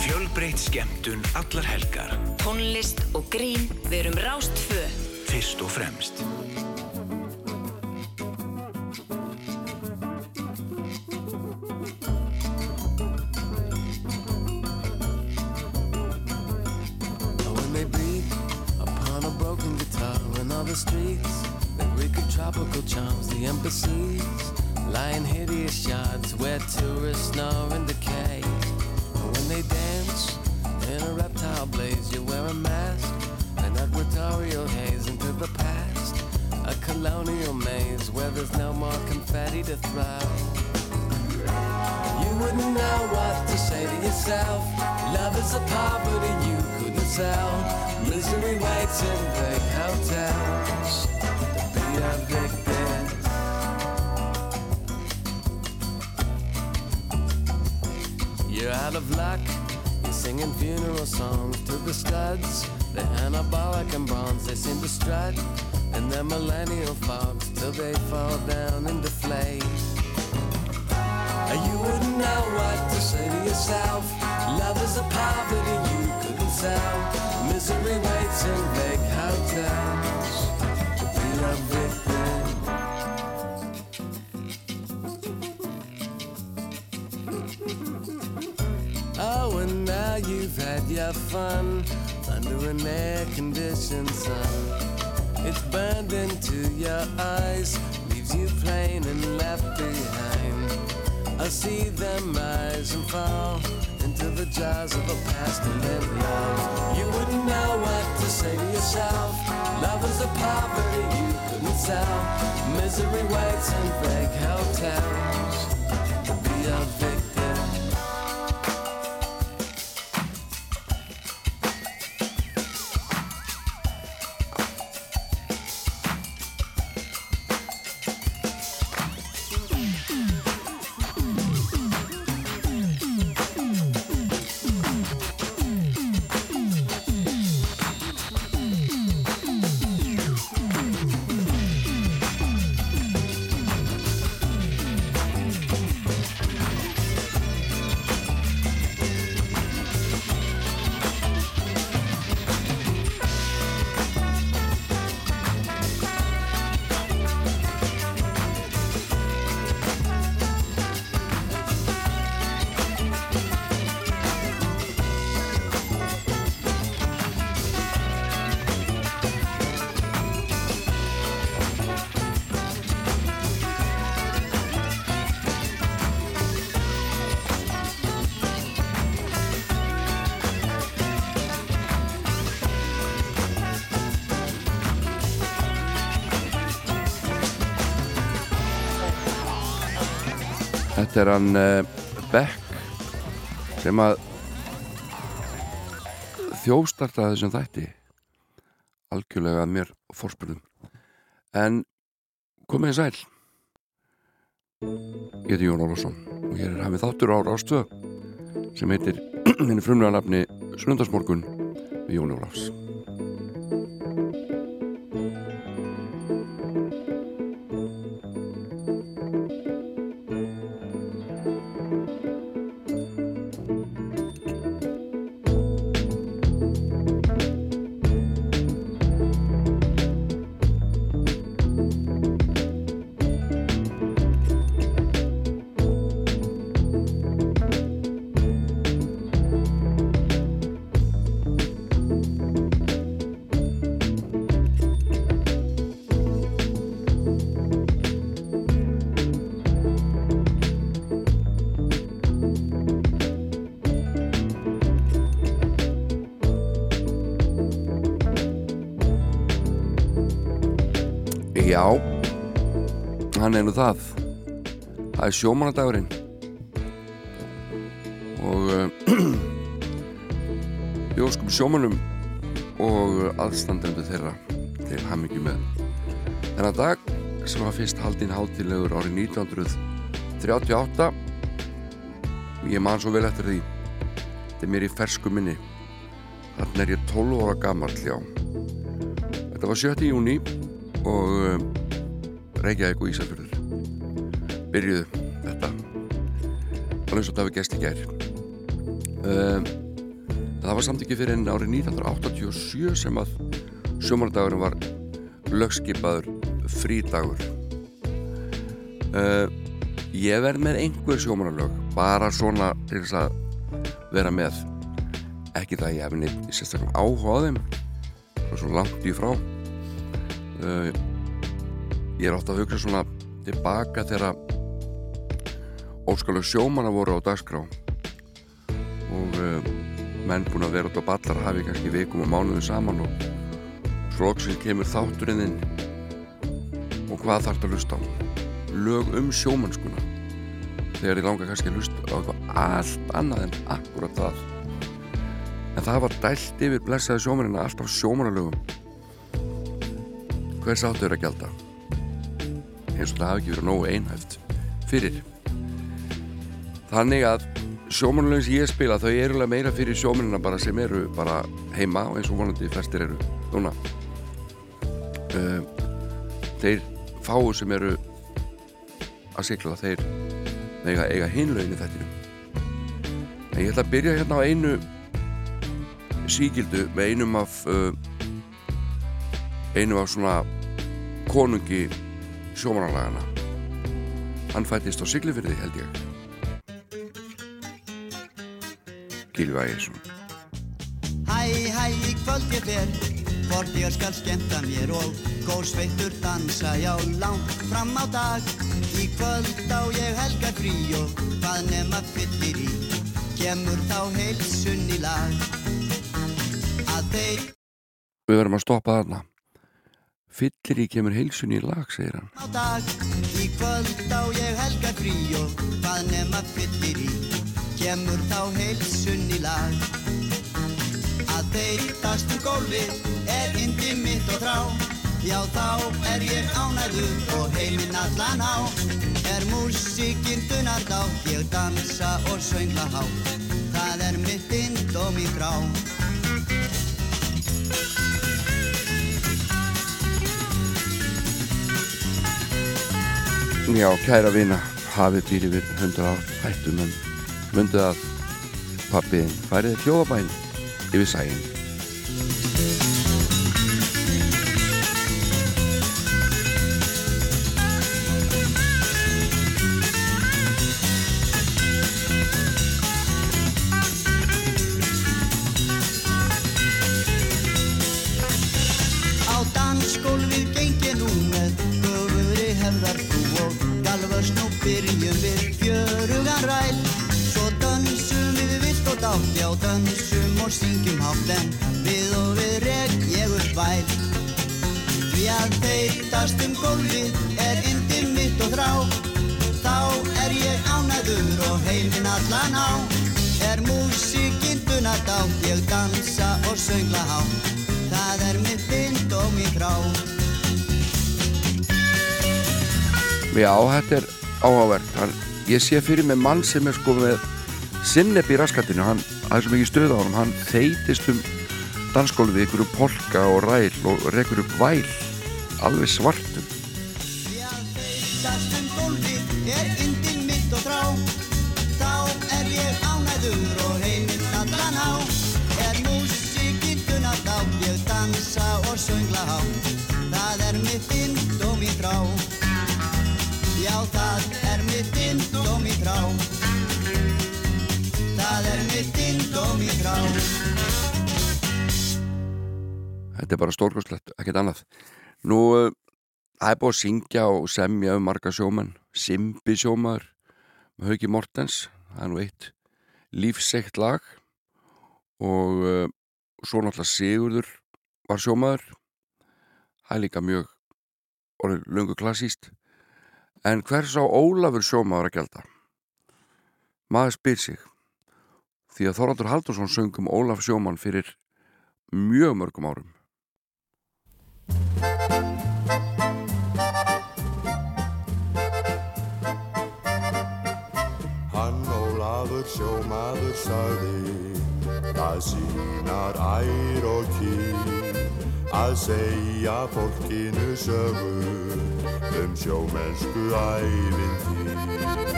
Fjölbreytt skemmtun allar helgar. Tónlist og grín verum rástfö. Fyrst og fremst. It's burned into your eyes, leaves you plain and left behind. I see them rise and fall into the jaws of a past and live love. You wouldn't know what to say to yourself. Love is a poverty you couldn't sell. Misery waits in fake hotels Þetta er hann uh, Beck sem að þjóstartaði þessum þætti. Algjörlega mér fórspurðum en komið sæl. Ég heiti Jón Ólafsson og hér er hafið þáttur á Rástvö sem heitir henni frumlega nafni Sundarsmorgun við Jón Ólafs Það sjómanadagurinn og uh, við óskum sjómanum og aðstandendu þeirra til hamingi með. Þennan dag sem var fyrst haldinn hátilegur árið 1938 ég man svo vel eftir því. Þetta er mér í fersku minni. Þarna er ég 12 ára gammal já. Þetta var 7. júni og uh, Reykjavík og Ísafjörður. Byrjuðu alveg eins og það við gæst í gær. Uh, það var samt ekki fyrir enn árið 1987 sem að sjómanadagurinn var lögskipaður frídagur. Uh, ég verð með einhver sjómanalög bara svona til þess að vera með. Ekki það ég hef neitt sérstaklega áhugaðum svo langt í frá. Uh, ég er átt að hugsa svona tilbaka þegar óskalega sjómana voru á dagskrá. Og uh, menn búin að vera út á ballar hafi kannski vikum og mánuðu saman og slóksinn kemur þátturinn inn. Og hvað þarf það að lusta á? Lög um sjómannskuna. Þegar ég langa kannski að lusta á eitthvað allt annað en akkurat það. En það var dælt yfir blessaði sjómanina alltaf sjómanalögum hvers áttu er að gelda eins og það hafi ekki verið nógu einhæft fyrir þannig að sjómanalögum sem ég spila þau eru meira fyrir sjómanina bara sem eru bara heima og eins og vonandi flestir eru núna. Uh, þeir fáu sem eru að sigla þeir eiga, eiga hinlaugin í þettinum en ég ætla að byrja hérna á einu síkildu með einum af uh, einum af svona konungi sjómananlagana hann fættist á Siglufyrði held ég Gilvi Ægjesson Hæ, hæ, í kvöld ég fer. Hvort ég skal skemta mér og Góð sveittur dansa, já, langt fram á dag. Í kvöld á ég helga frí og Hvað nema fyllir í. Kemur þá heilsun í lag. Að þeir Við verðum að stoppa þarna. Fyllir í kemur heilsun í lag, segir hann. Á dag. Í kvöld á ég helga frí og Hvað nema fyllir í Kemur þá heilsun í lag. Að þeirtast um gólfið er indi mitt og þrá Já þá er ég ánæður og heiminn allan á. Er músikinn dunar þá Ég dansa og söngla há. Það er mitt ind og mín grá Já, kæra vina, hafið býr yfir 100 ár hættum en mundu að pappiðin færið hljóðabæn yfir sæin. Já dansum og syngjum hátt en við og við reg ég upp væl Því að þeirtast um gólfið er yndi mitt og þrá. Þá er ég ánæður og heiminn allan á. Er músikinn dunar dátt, ég dansa og söngla hátt Það er mitt vind og mér grá. Já, þetta er. Hann, ég sé fyrir mig mann sem er sko með sinnepp í raskatinu, hann, er svo mikið stöð á honum, hann þeitist um dansgólfið ykkur um polka og ræl og rekur upp væl, alveg svartum. Um er er Er Það er mitt vind og mér grá Já það er mitt vind og mér grá Það er mitt og mér grá Þetta er bara stórkostlegt, ekkert annað. Nú, uh, það er búið að syngja og semja um marga sjómenn. Simbi sjómaður með Hauki Mortens, það er nú eitt lífseitt lag og uh, svo náttúrulega Sigurður var sjómaður. Það er líka mjög orðið lungu klassíst. En hvers á Ólafur sjómaður að gelda? Maður spyr sig. Því að Þorvaldur Haldursson söng um Ólaf sjómann fyrir mjög mörgum árum. Hann Ólafur sjómaður sagði Það sínar ær og kýr Að segja fólkinu sögur Um sjómennsku ævintýr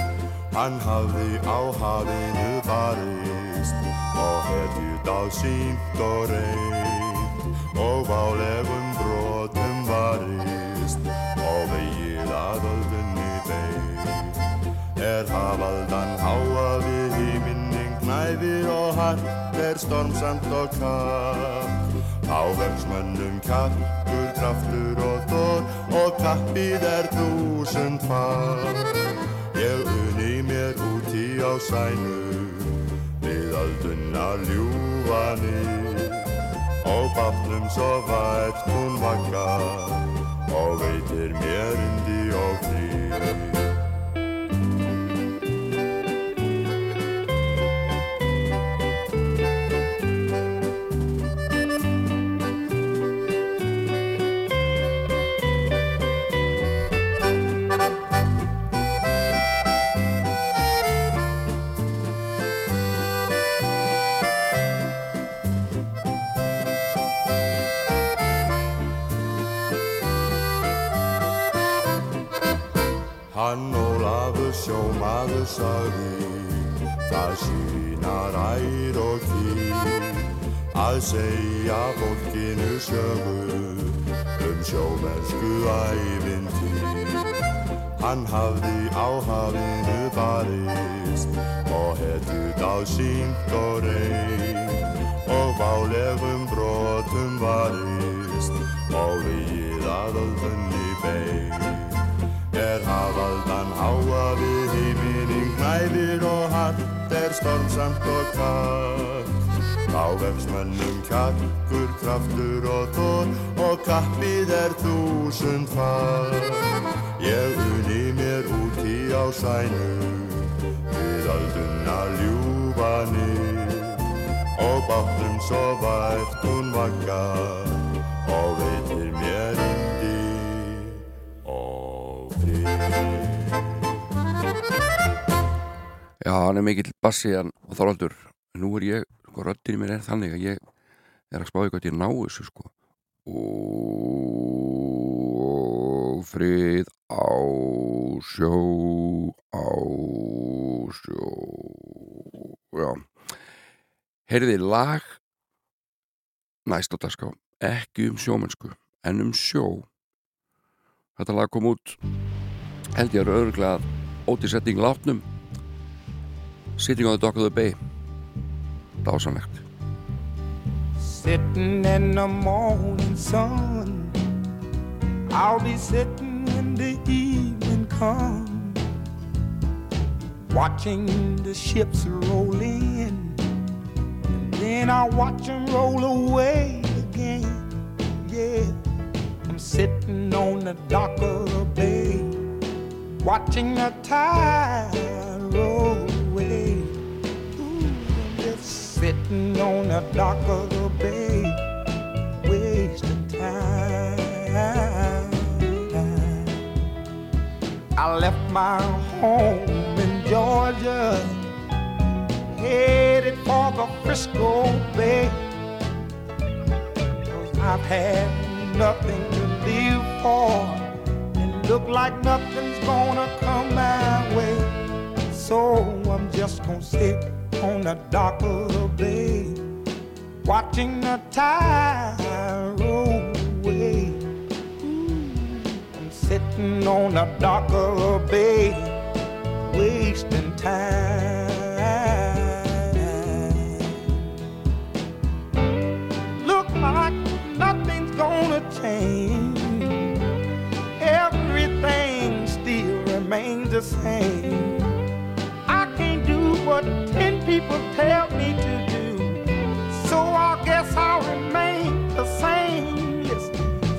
Hann hafði á hafinu barist og hefðið á sínt og reynd og válegum brotum varist og vegið að öldunni beig er hafaldan háa við híminning knæfir og hart er stormsamt og kapp ávegsmönnum kappur, kraftur og þór og kappið er þúsund far ég unni mér úti á sænu við aldunna ljúfanir og bátnum svo vært hún vakka og veitir mér undi og frið Hann Ólafur sjómaður sagði Það sínar ær og kýr Að segja fólkinu sögu Um sjómennsku ævintýr. Hann hafði á hafinu barist Og hetjut á sínt og reyn Og válegum brotum varist Og við að öldunni beig er hafaldan háa við híminning knæfir og hatt er stormsamt og kallt Ávefsmönnum kjarkur, kraftur og þór og kappið er þúsund far Ég unni mér úti á sænu við aldunna ljúfanir og bátnum svo vært hún vakka og veitir Já, hann er mikill bassi hann og þoraldur nú er ég, sko, röddinn í mér er þannig að ég er að spáði hvað ég ná þessu sko. Og frið á sjó á sjó. Já. Heyrði lag? Næst á dagská ekki um sjómennsku en um sjó. Þetta lag kom út held ég að öruglega ótisetting látnum. Sitting on the Dock of the Bay. Dásanlegt Sitting in the morning sun. I'll be sitting when the evening comes, watching the ships roll in, and then I'll watch them roll away again. Yeah, I'm sitting on the dock of the bay, watching the tide roll away. Ooh, just sitting on the dock of the bay, wasting time. I left my home in Georgia, headed for the Frisco Bay. Cause I've had nothing to live for, look like nothing's gonna come my way. So I'm just gonna sit on the dock of the bay, watching the tide roll away. I'm sitting on the dock of the bay, wasting time. Same. I can't do what ten people tell me to do. So I guess I'll remain the same. Yes,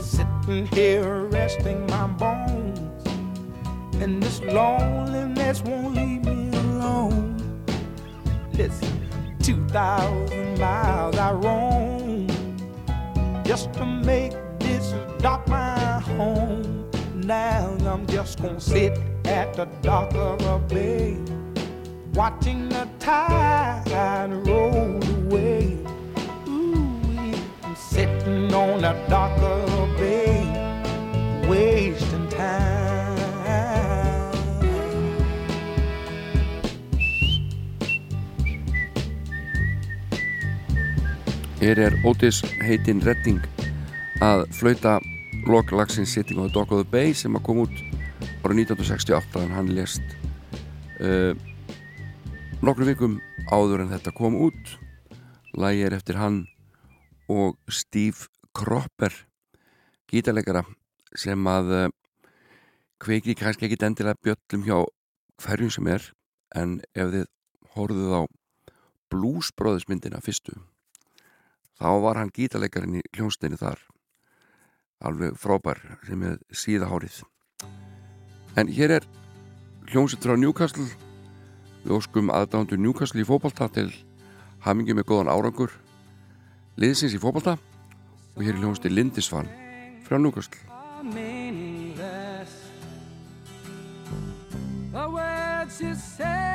sitting here resting my bones. And this loneliness won't leave me alone. Listen, 2,000 miles I roam just to make this dock my home. Now I'm just gonna sit at the dock of a bay, watching the tide roll away. Ooh, I'm sitting on the dock of a bay, wasting time. Hér er Otis heitinn Redding að flauta loklagsins Sitting on the Dock of the Bay sem að koma út árið 1968 en hann lést uh, nokkru vikum áður en þetta kom út. Lægi er eftir hann og Steve Cropper gítarleikara sem að uh, kveiki kannski ekki endilega bjöllum hjá hverjum sem er en ef þið horfðuð á Blues Brothers myndina fyrstu þá var hann gítarleikarinn í hljónsteinu þar. Alveg frábær sem er síðahárið en hér er hljónsettur á Newcastle. Við óskum aðdándu Newcastle í fókbalta til hamingi með góðan árangur liðsins í fókbalta og hér er hljónsettur Lindisvann frá Newcastle. The words you say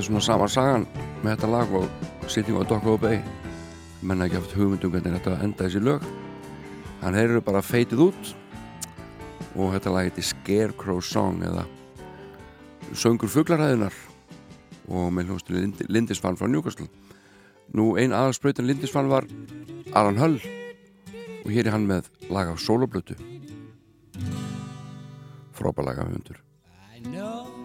þetta er svona sama sagan með þetta lag og Sitting Dock of the Bay menna ekki haft hugmyndum hvernig þetta enda þessi lög. Hann eru bara feitið út og þetta lag heiti Scarecrow Song eða Söngur fugglaræðinar og með hljóðstu Lindisfann frá Newcastle. Nú ein aðalspröytan Lindisfann var Alan Hull og hér er hann með lag af soloblötu frábælaga hundur I know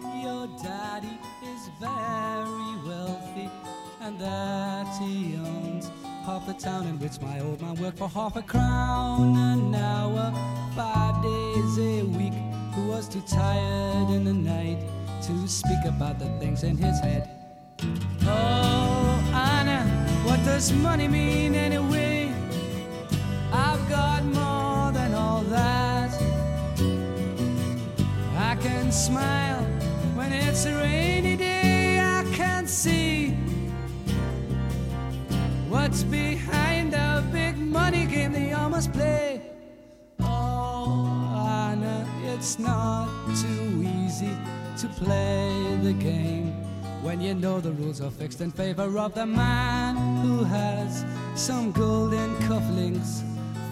that he owns half the town in which my old man worked for half a crown an hour, five days a week. Who was too tired in the night to speak about the things in his head? Oh, Anna, what does money mean anyway? I've got more than all that. I can smile when it's a what's behind a big money game they all must play. Oh, know it's not too easy to play the game when you know the rules are fixed in favor of the man who has some golden cufflinks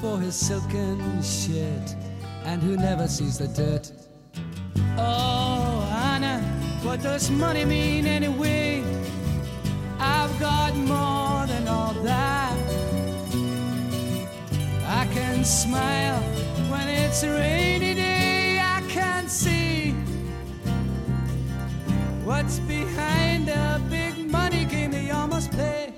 for his silken shirt and who never sees the dirt. Oh, Anna What does money mean anyway? I've got more that. I can smile when it's a rainy day. I can see what's behind the big money game they all must play.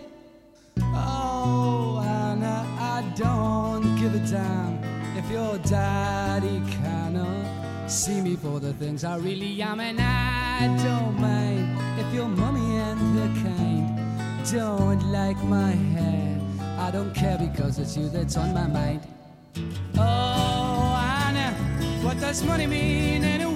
Oh, Anna, I don't give a damn if your daddy cannot see me for the things I really am, and I don't mind if your mommy and her kind don't like my hair. I don't care because it's you that's on my mind. Oh, Anna, what does money mean anyway?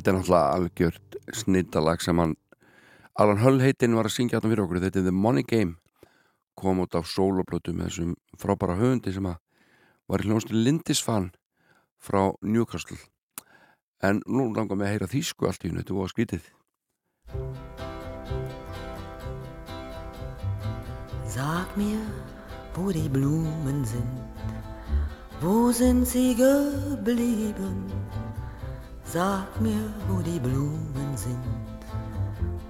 Þetta er náttúrulega algjört sniddalag sem hann Alan Hull heitinn var að syngja þarna fyrir okkur. Þetta er The Money Game. Kom út á soloplötu með þessum frábæra höfundi sem að var í hljóðastu Lindisfan frá Newcastle. En nú langar mig að heyra þýsku allt í hennu, þetta var skrítið. Sag mir, wo die Blumen sind, wo sind sie geblieben? Sag mir, wo die Blumen sind,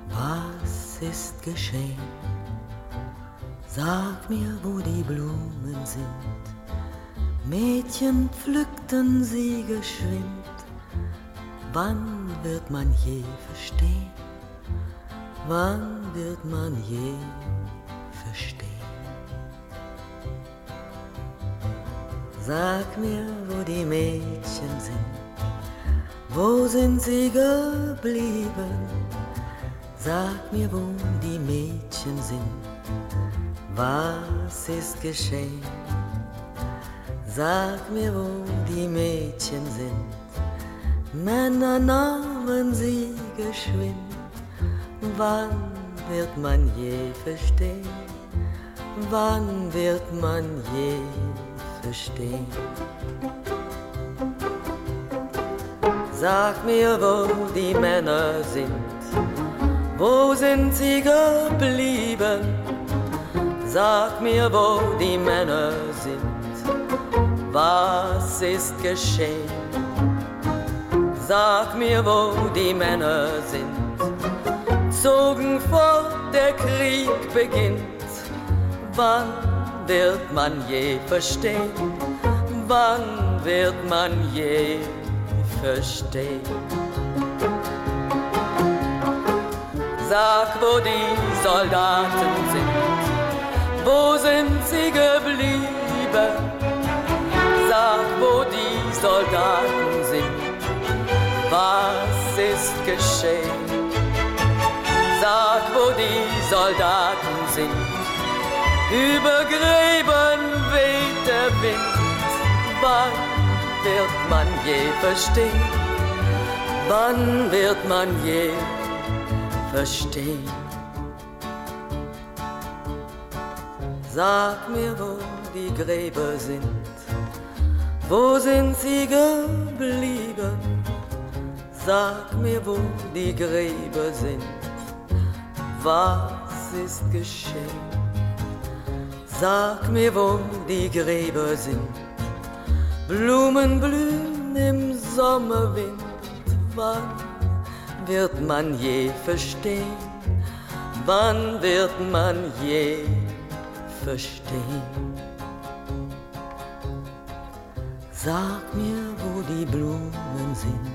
was ist geschehen? Sag mir, wo die Blumen sind, Mädchen pflückten sie geschwind. Wann wird man je verstehen? Wann wird man je verstehen? Sag mir, wo die Mädchen sind, wo sind sie geblieben? Sag mir, wo die Mädchen sind, was ist geschehen? Sag mir, wo die Mädchen sind, Männer nahmen sie geschwind. Wann wird man je verstehen? Wann wird man je verstehen? Sag mir, wo die Männer sind, wo sind sie geblieben? Sag mir, wo die Männer sind, was ist geschehen? Sag mir, wo die Männer sind, zogen fort, der Krieg beginnt. Wann wird man je verstehen? Wann wird man je verstehen? Sag, wo die Soldaten sind, wo sind sie geblieben? Sag, wo die Soldaten sind, was ist geschehen? Sag, wo die Soldaten sind, über Gräben weht der Wind. Wann wird man je verstehen? Wann wird man je verstehen? Sag mir, wo die Gräber sind, wo sind sie geblieben? Sag mir, wo die Gräber sind, was ist geschehen? Sag mir, wo die Gräber sind, Blumen blühen im Sommerwind, wann wird man je verstehen? Wann wird man je verstehen? Sag mir, wo die Blumen sind,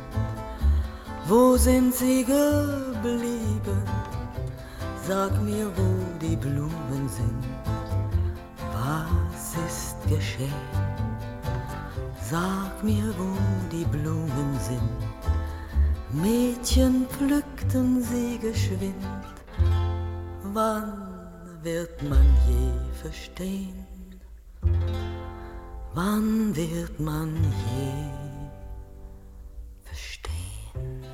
wo sind sie geblieben? Sag mir, wo die Blumen sind, was ist geschehen? Sag mir, wo die Blumen sind. Mädchen pflückten sie geschwind. Wann wird man je verstehen? Wann wird man je verstehen?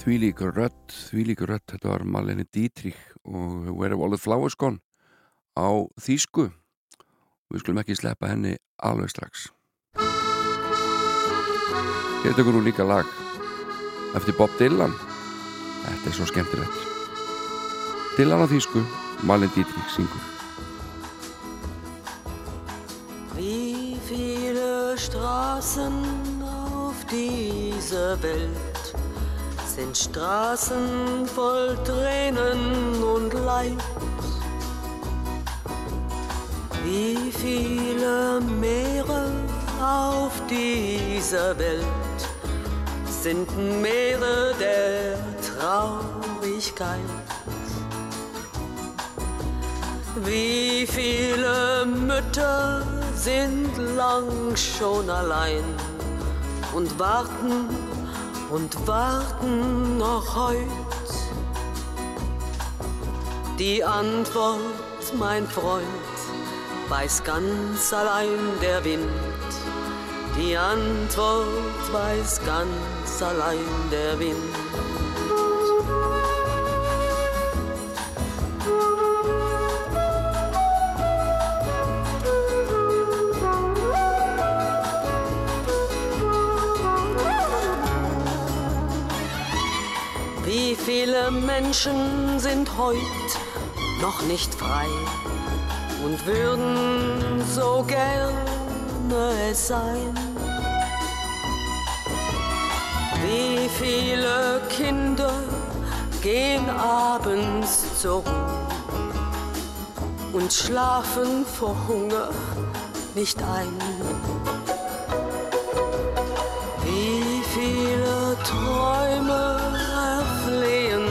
Þvílíkur rött, þvílíkur rött, þetta var Malene Dietrich og Where Have All the Flowers Gone á Þýsku. Við skulum ekki sleppa henni alveg strax. Hér tökur nú líka lag eftir Bob Dylan. Þetta er svo skemmtilegt. Dylan á Þýsku, Malene Dietrich syngur. Wie viele Straßen auf dieser Welt sind Straßen voll Tränen und Leid. Wie viele Meere auf dieser Welt sind Meere der Traurigkeit. Wie viele Mütter sind lang schon allein und warten und warten noch heut. Die Antwort, mein Freund, weiß ganz allein der Wind. Die Antwort weiß ganz allein der Wind. Wie viele Menschen sind heut noch nicht frei und würden so gerne es sein? Wie viele Kinder gehen abends zur Ruhe und schlafen vor Hunger nicht ein? Wie viele Träume erflehen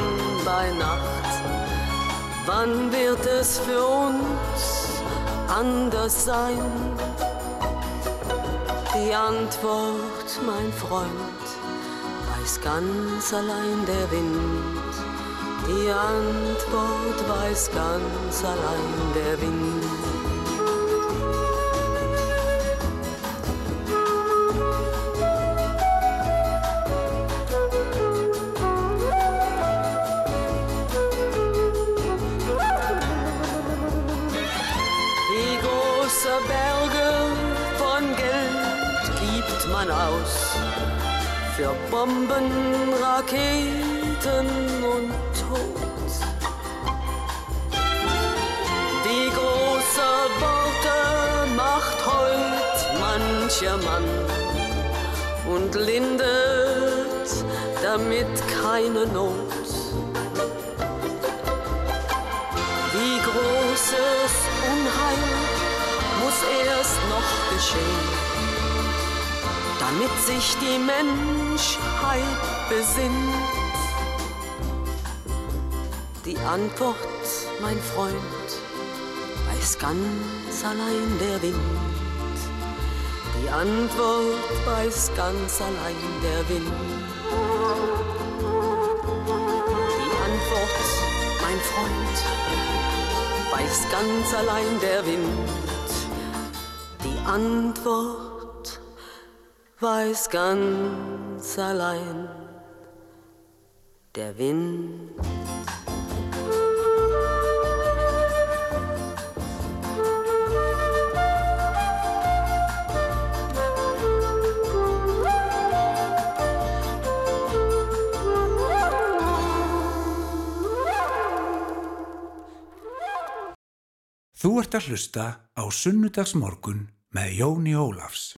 bei Nacht? Wann wird es für uns anders sein? Die Antwort, mein Freund, weiß ganz allein der Wind. Die Antwort weiß ganz allein der Wind. Für Bomben, Raketen und Tod. Wie große Worte macht heut mancher Mann und lindert damit keine Not. Wie großes Unheil muss erst noch geschehen, damit sich die Menschheit besinnt. Die Antwort, mein Freund, weiß ganz allein der Wind. Die Antwort weiß ganz allein der Wind. Die Antwort, mein Freund, weiß ganz allein der Wind. Die Antwort weiß ganz allein der Wind. Þú ert að hlusta á Sunnudagsmorgun með Jóni Ólafs.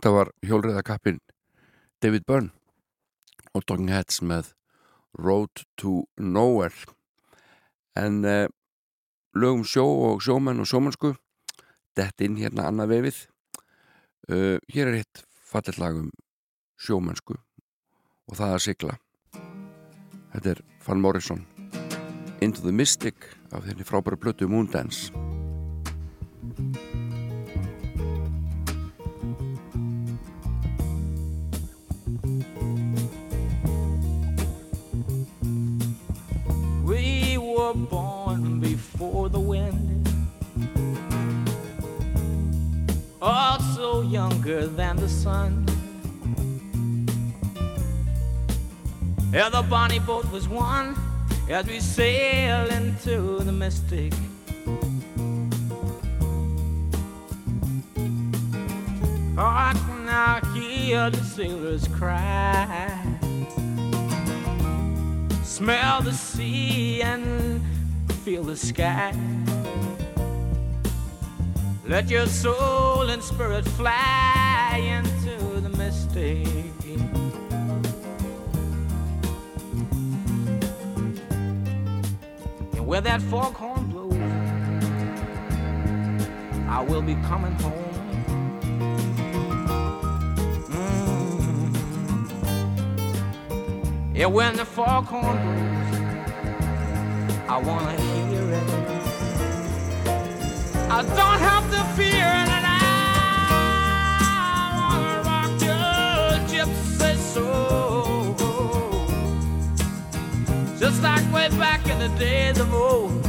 Þetta var hjólriðakappin David Byrne og Talking Heads með Road to Nowhere. En eh, lögum sjó og sjómenn og sjómannsku dett inn hérna annað vefið. Uh, hér er hitt fallet lag um sjómennsku og það að sigla. Þetta er Van Morrison Into the Mystic af þenni frábæru blötu Moondance were born before the wind, also younger than the sun. Yeah, the bonnie boat was one as we sail into the mystic. Oh, I can now hear the sailors cry smell the sea and feel the sky. Let your soul and spirit fly into the mystic. And where that foghorn blows, I will be coming home. Yeah, when the foghorn blows, I wanna hear it. I don't have to fear it, I wanna rock your gypsy soul, just like way back in the days of old.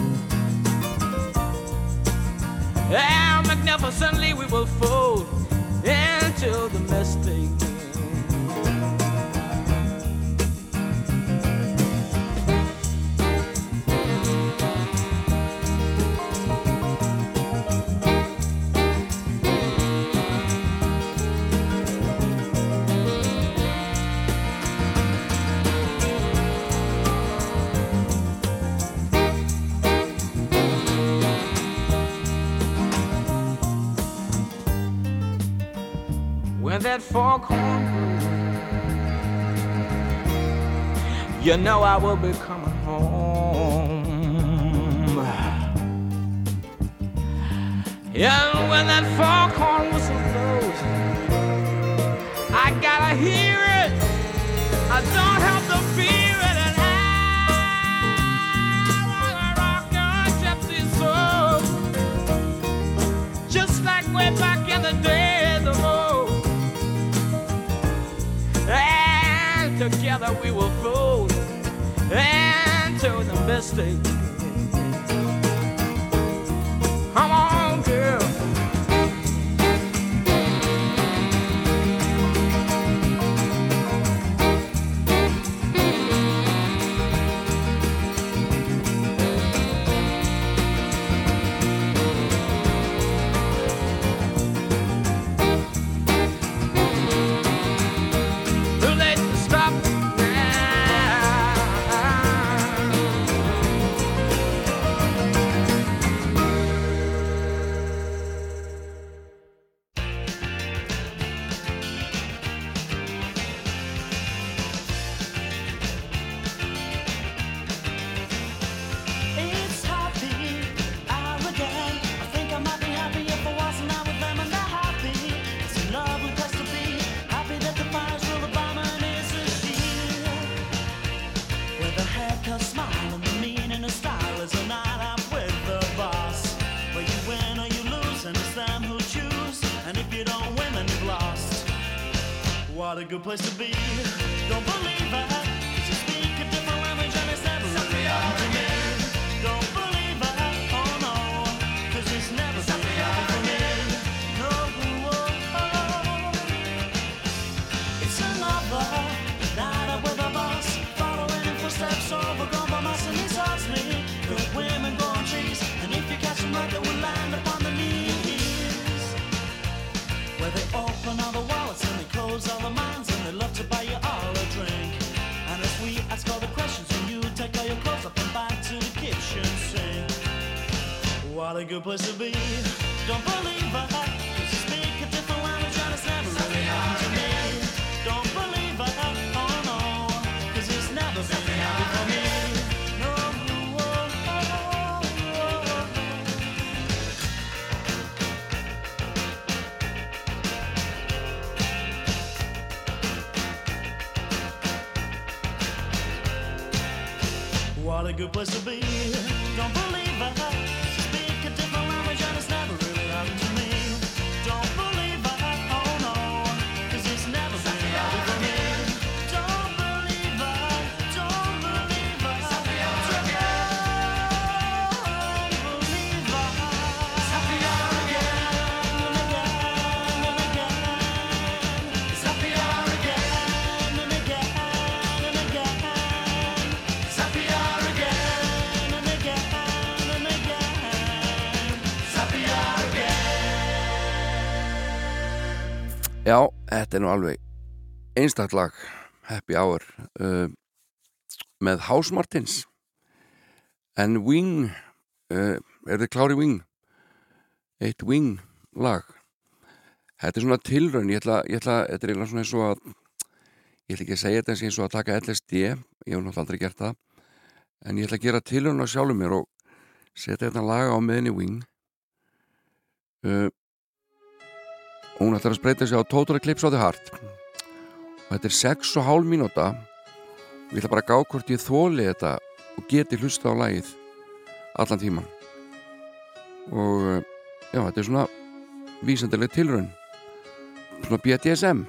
And magnificently we will fold into the mystic. Foghorn blows, you know I will be coming home. Yeah, when that foghorn whistle blows, I gotta hear it. I don't have to fear it, and I wanna rock your gypsy soul, just like way back in the days we will fold into the mystic. Come not a good place to be. Don't believe I could speak a different language and it's never really happened to me. Don't believe I, oh no, cause it's never been happy for me. No, oh, oh, oh, what a good place to be. Don't believe. Þetta er nú alveg einstaktt lag Happy Hour uh, með House Martins. En Wing uh, er þið klári Wing? Eitt Wing lag. Þetta er svona tilraun ég ætla, ég ætla, þetta er eiginlega svona eins og að ég ætla ekki að segja þetta eins og að taka LSD ég hef náttúrulega aldrei gert það en ég ætla að gera tilraun á sjálfum mér og setja þetta lag á meðinni Wing. Uh, hún ætlar að spreita sig á Total Eclipse of the Heart. Og þetta er 6,5 mínúta. Og ég ætla bara að gá hvort ég þóli þetta og geti hlusta á lagið allan tíman og eh, já, þetta er svona vísendileg tilraun. Svona BDSM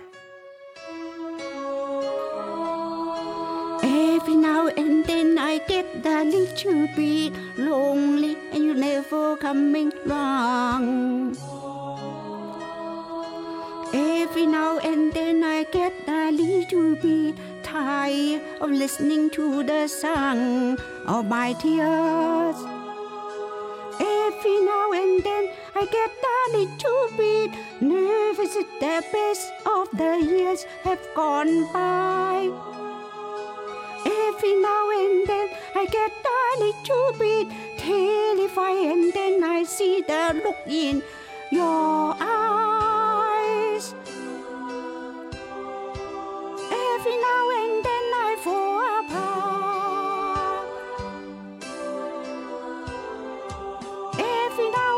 Every now and then I get a little bit lonely and you're never coming round. Every now and then I get a little bit tired of listening to the song of my tears. Every now and then I get a little bit nervous at the best of the years have gone by. Every now and then I get a little bit terrified, and then I see the look in your eyes. Every now and then I fall apart. Every now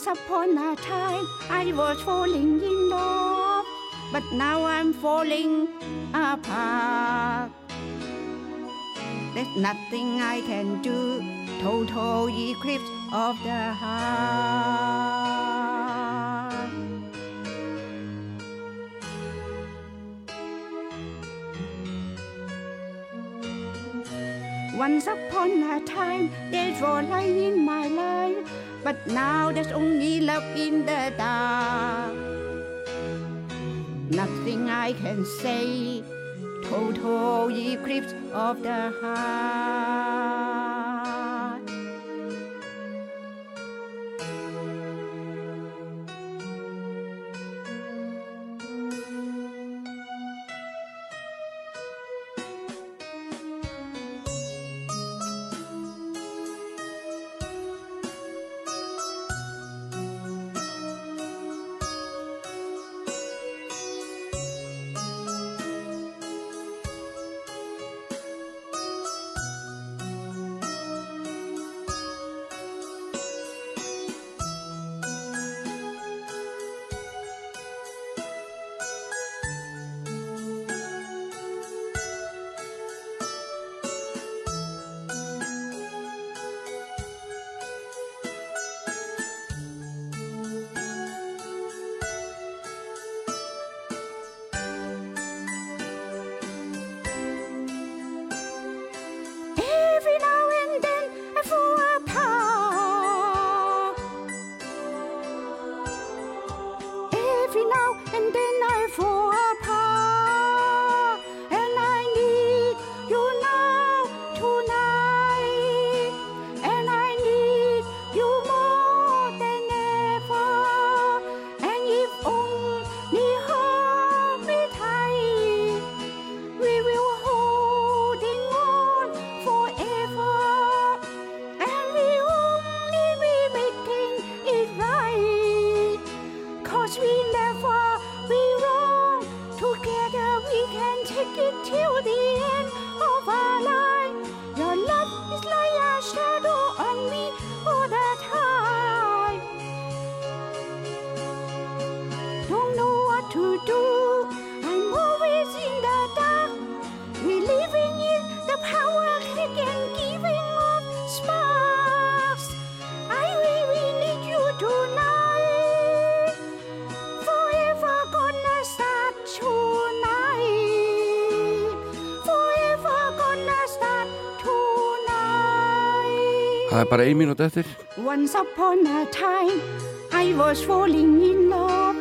Once upon a time, I was falling in love, but now I'm falling apart. There's nothing I can do. Total eclipse of the heart. Once upon a time, there's was light in my life, but now there's only love in the dark. Nothing I can say, total eclipse of the heart. between Það er bara ein mínút eftir. Once upon a time I was falling in love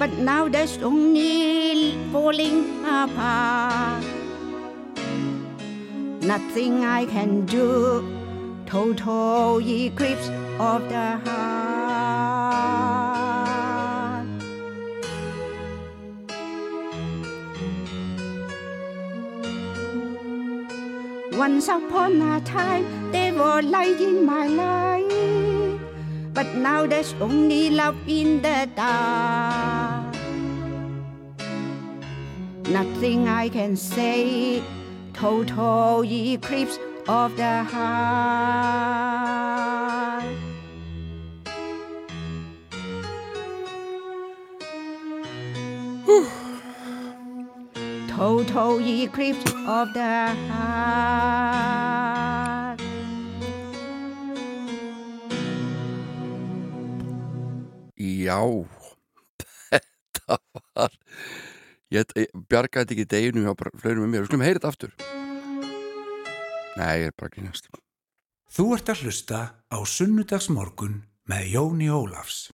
But now there's only falling apart. Nothing I can do Total eclipse of the heart. Once upon a time, there were light in my life, but now there's only love in the dark. Nothing I can say, total eclipse of the heart. Whew. total eclipse of the heart. Já, þetta var, ég, ég bjargaði ekki deginu hjá flöðinu með mér, við skulum heyra þetta aftur. Nei, ég er bara grínast. Þú ert að hlusta á sunnudagsmorgun með Jóni Ólafs.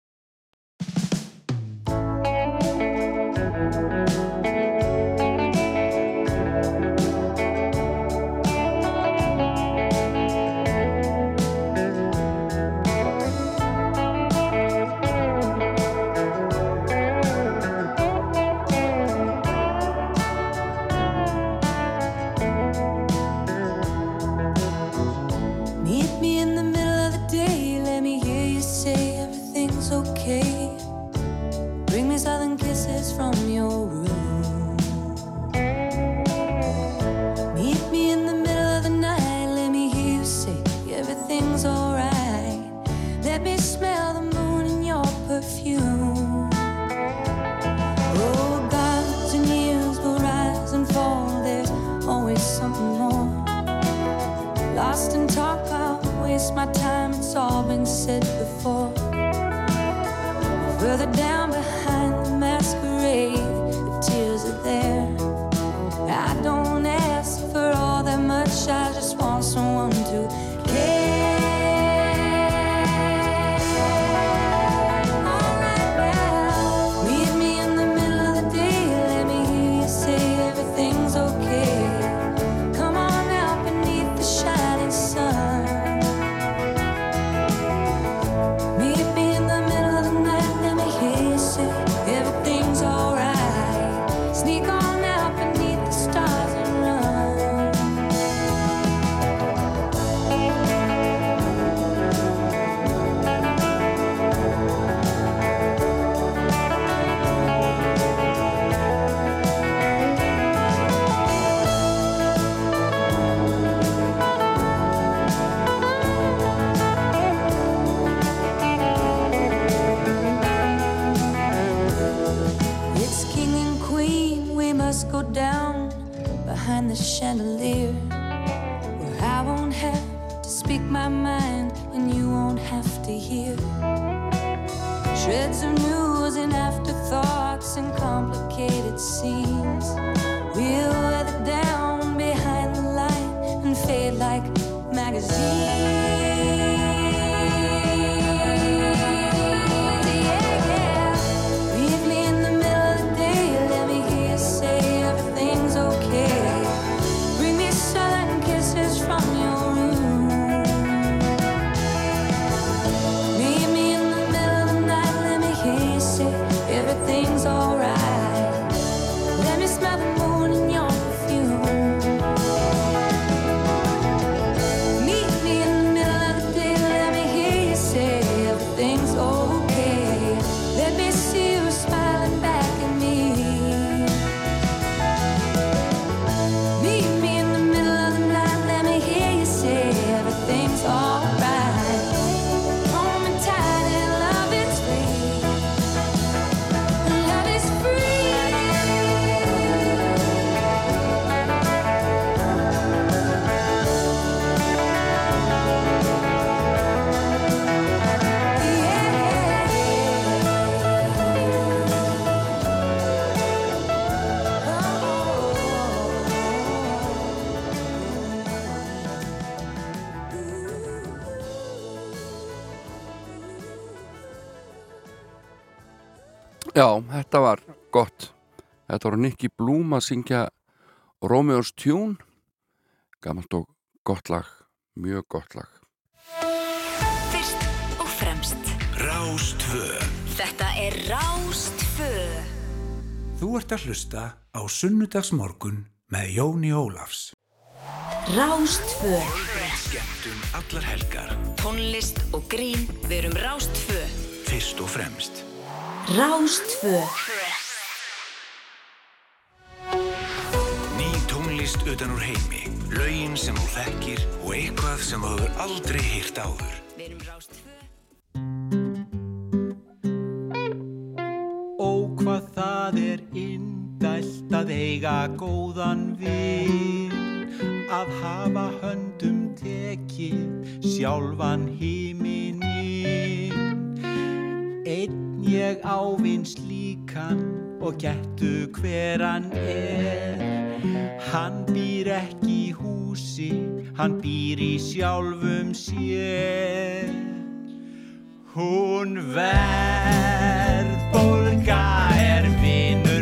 Þetta var gott. Þetta var Nicky Blum að syngja Romeo's Tune. Gammalt og gott lag. Mjög gott lag. Fyrst og fremst Rástvö Þetta er Rástfö Þú ert að hlusta á Sunnudagsmorgun með Jóni Ólafs. Rástfö Skemmtun allar helgar Tónlist og grín Við erum Rástfö Fyrst og fremst Rástfö Ný tónlist utan úr heimi. Lögin sem þú þekkir Og eitthvað sem þú hefur aldrei heyrt áður. Við erum Rástfö Ó hvað það er indælt að eiga góðan vin. Að hafa höndum tekið sjálfan híminin Einn ég ávins líkan og getu hver hann er. Hann býr ekki í húsi, hann býr í sjálfum sér. Hún verðbólga er vinur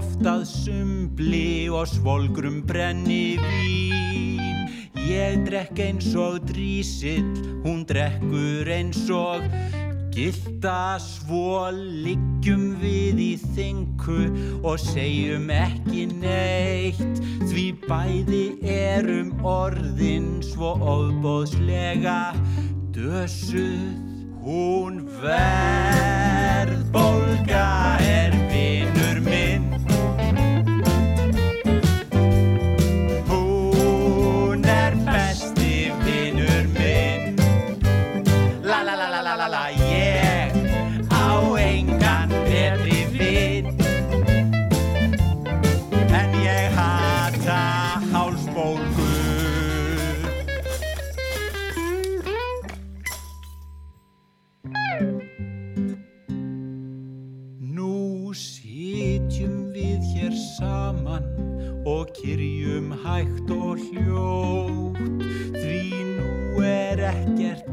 sitjum oft að sumbli og svolgrum brenni vín. Ég drekk eins og drísill, hún drekkur eins og gilda svo liggjum við í þingu og segjum ekki neitt. Því bæði erum orðin svo ofbóðslega dösuð. Hún verðbólga er vinur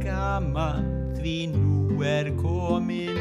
gaman, því nú er komin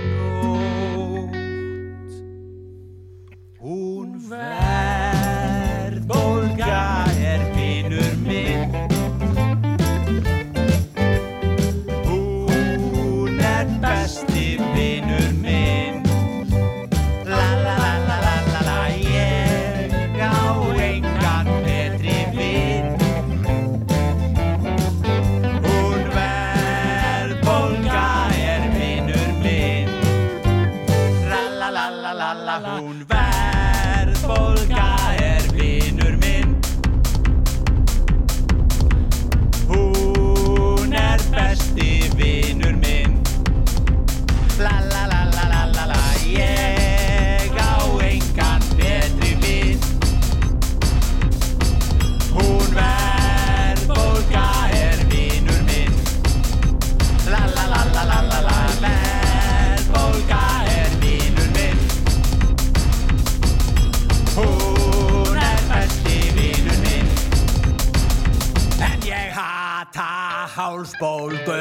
hálsbólgu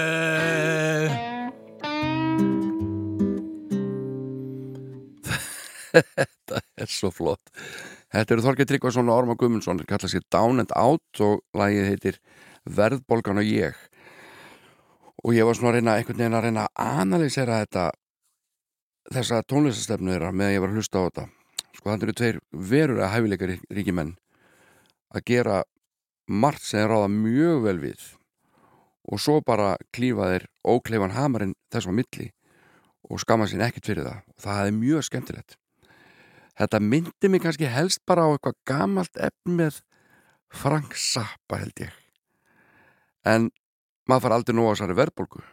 Þetta er svo flott. Þetta eru Þorgeir Tryggvason og Orma Gumundsson, kalla sér Down and Out og lagið heitir Verðbolgan og ég. Og ég var svona að reyna, einhvern veginn að reyna að analýsera þetta, þessa tónlistastefnu þeirra meðan ég var að hlusta á þetta. Sko þannig eru tveir verulega hæfileikar ríkimenn að gera margt sem þeir ráða mjög vel við og svo bara klífa þeir ókleifan hamarinn þessum að milli og skama sín ekkert fyrir það. Það er mjög skemmtilegt. Þetta myndi mig kannski helst bara á eitthvað gamalt efn með Frank Zappa held ég. En maður far aldrei nú á þessari verðbólgu.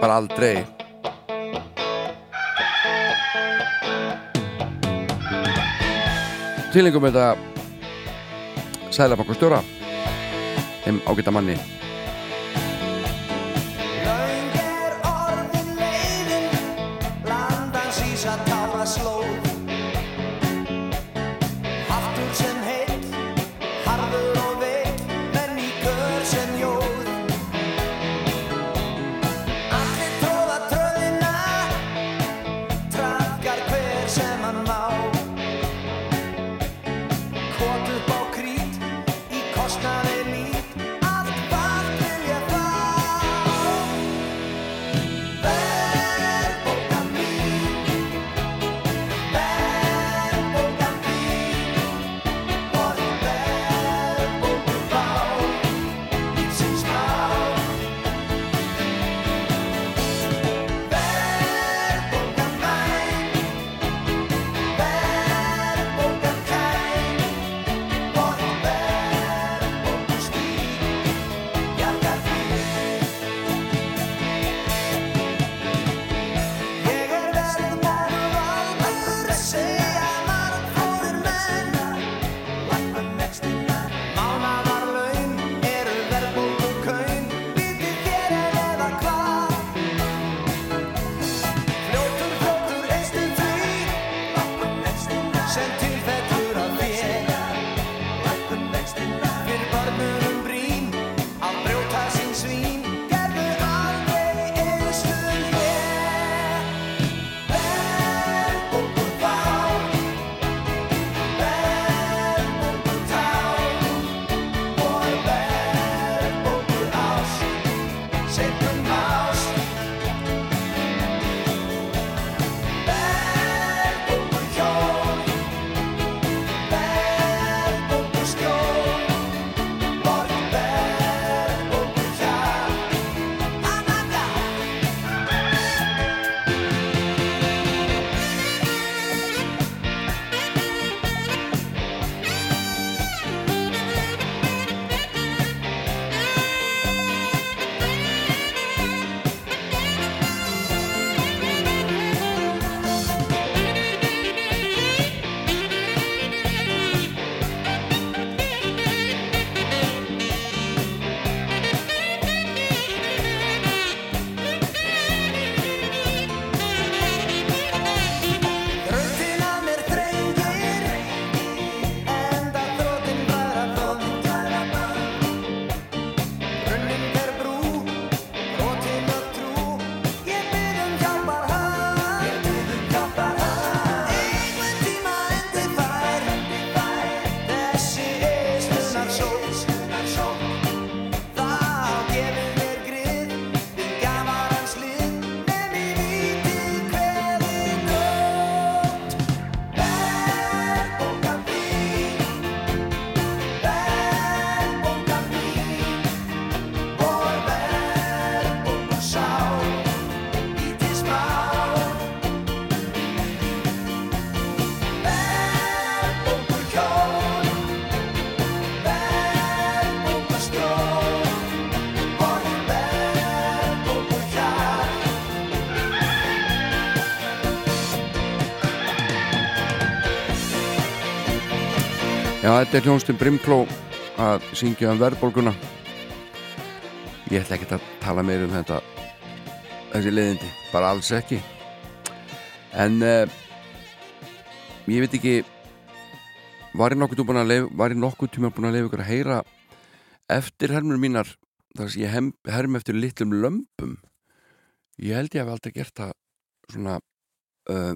Bara aldrei. tilningum þetta sælabankastjóra þeim ágæta manni þetta er hljónstinn Brimkló að syngja um verðbólguna. Ég ætla ekki að tala meir um þetta þessi leiðindi, bara alls ekki. En uh, ég veit ekki var ég nokkuð tíma búin að að leifa ykkur að heyra eftir hermur mínar þar sem ég hem, herm eftir litlum lömpum? Ég held ég hef aldrei gert það svona uh,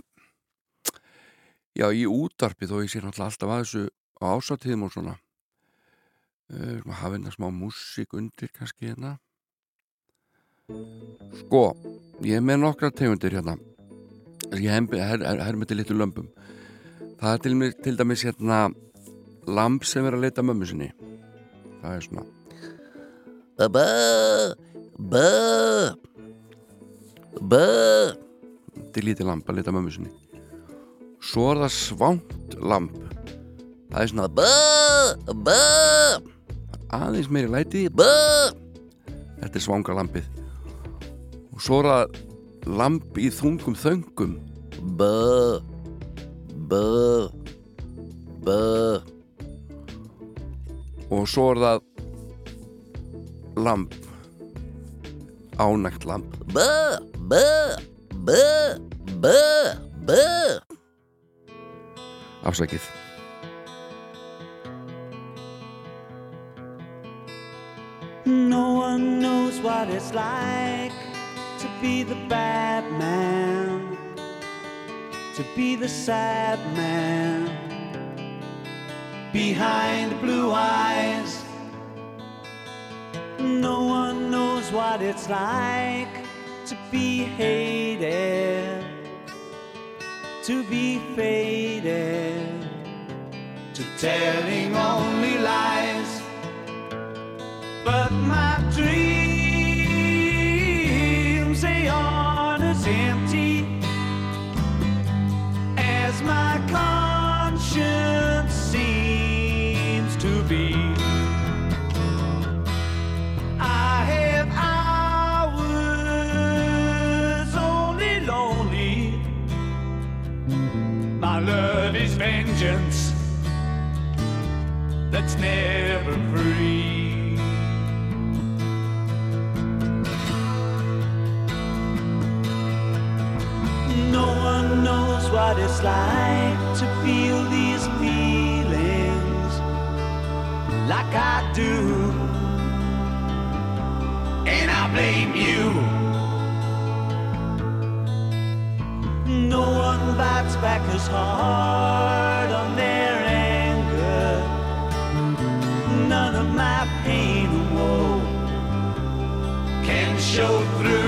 já, í útvarpi þó ég sé náttúrulega alltaf að þessu á ásatíðum og svona. Uh, hafa hérna smá músík undir kannski hérna. Sko, ég er með nokkra tegundir hérna. Ég her, her, her með til litur lömpum það er til, til dæmis hérna lamp sem er að leita mömmu sinni. Það er svona. Bö, bö Þetta er lítið lamp að leta mömmu sinni. Svo er það svangt lamp Það er svona bö, bö Aðeins meiri læti bö Þetta er svanga lampið Og svo er það lamp í þungum þöngum. Bö, bö, Bö. og svo er það lamp ánægt lamp Bö, bö, bö, bö, bö afsakið No one knows what it's like to be the bad man, to be the sad man behind blue eyes. No one knows what it's like to be hated, to be faded, to telling only lies. But my dreams, they aren't as empty as my conscience seems to be. I have hours only lonely. My love is vengeance that's never free. It's like to feel these feelings like I do. And I blame you. No one bites back as hard on their anger. None of my pain and woe can show through.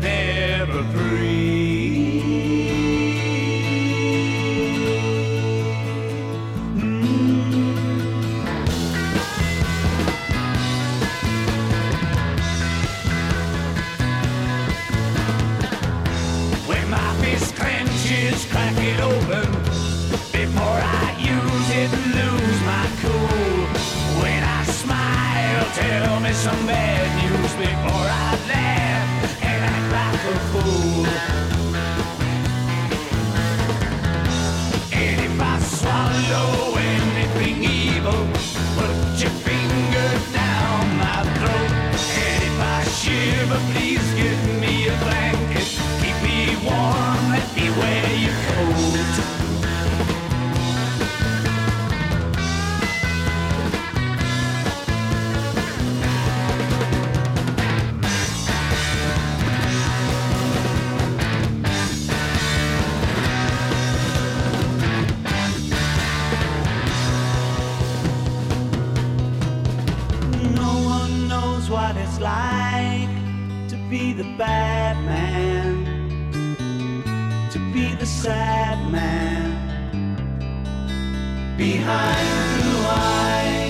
Never free. What it's like to be the bad man, to be the sad man behind blue eyes.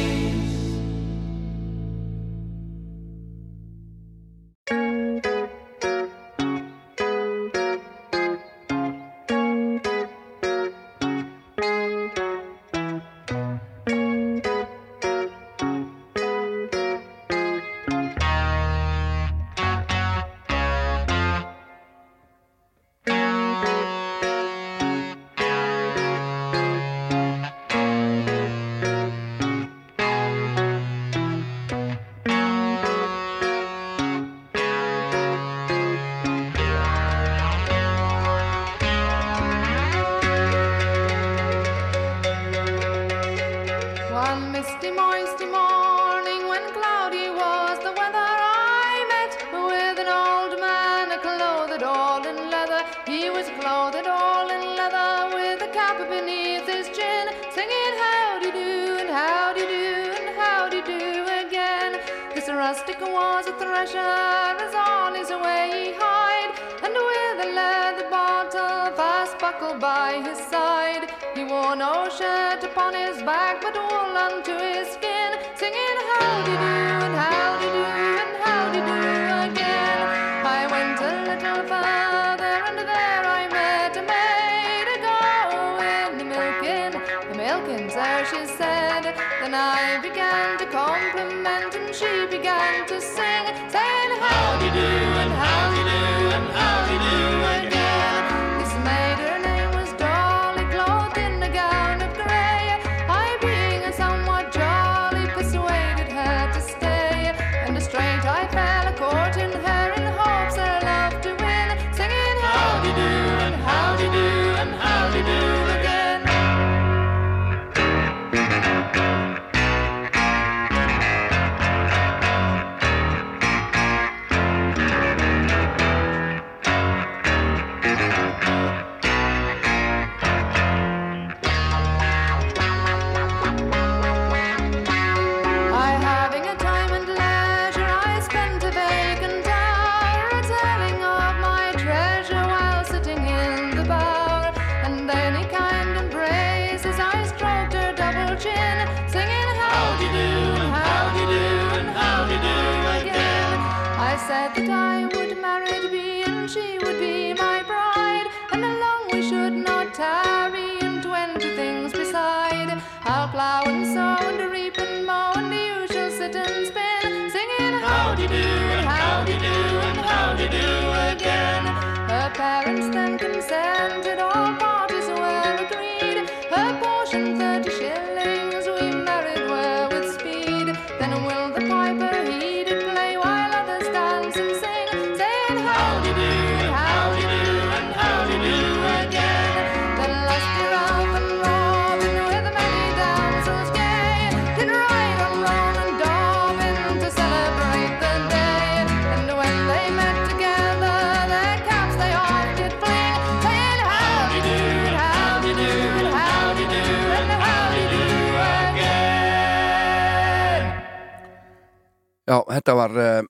þetta var uh,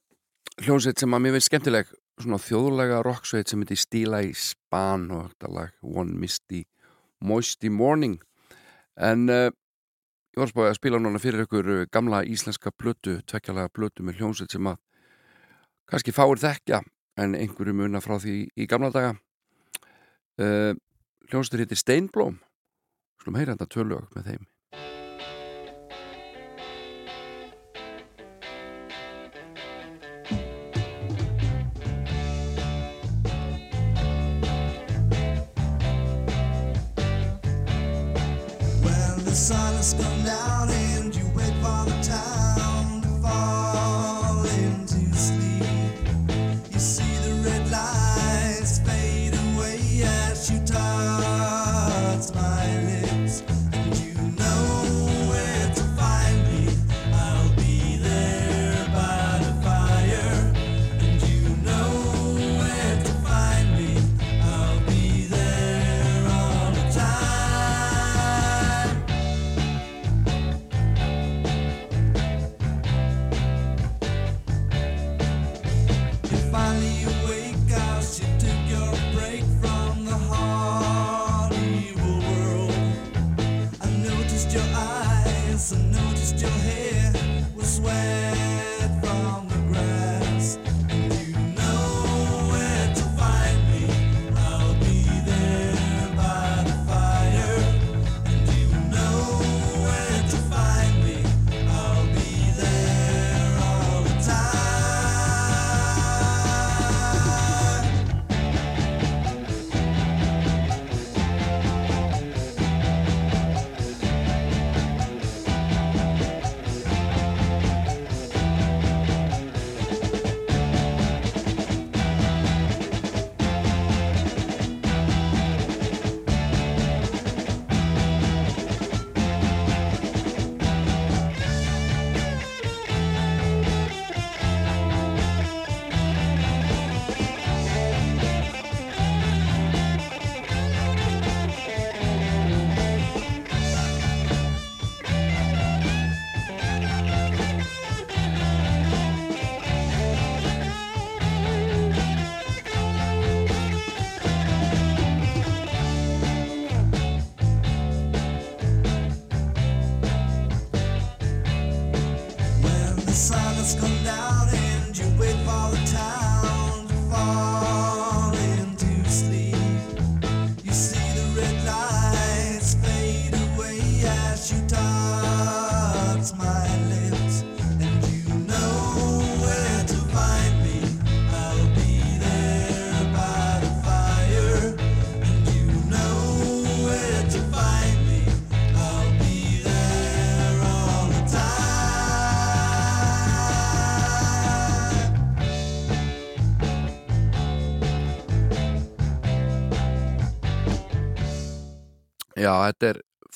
hljómsveit sem að mér finnst skemmtileg svona þjóðlega rocksveit sem heiti Stíla í Span og þetta lag One Misty Moisty Morning. En uh, ég var spáðið að spila núna fyrir ykkur eh, gamla íslenska blötu, tvekkjalega blötu með hljómsveit sem að kannski fáir þekkja en einhverju muna frá því í gamla daga. Uh, hljómsveitur heiti Steinblóm. Slum heyra þetta tölög með þeim.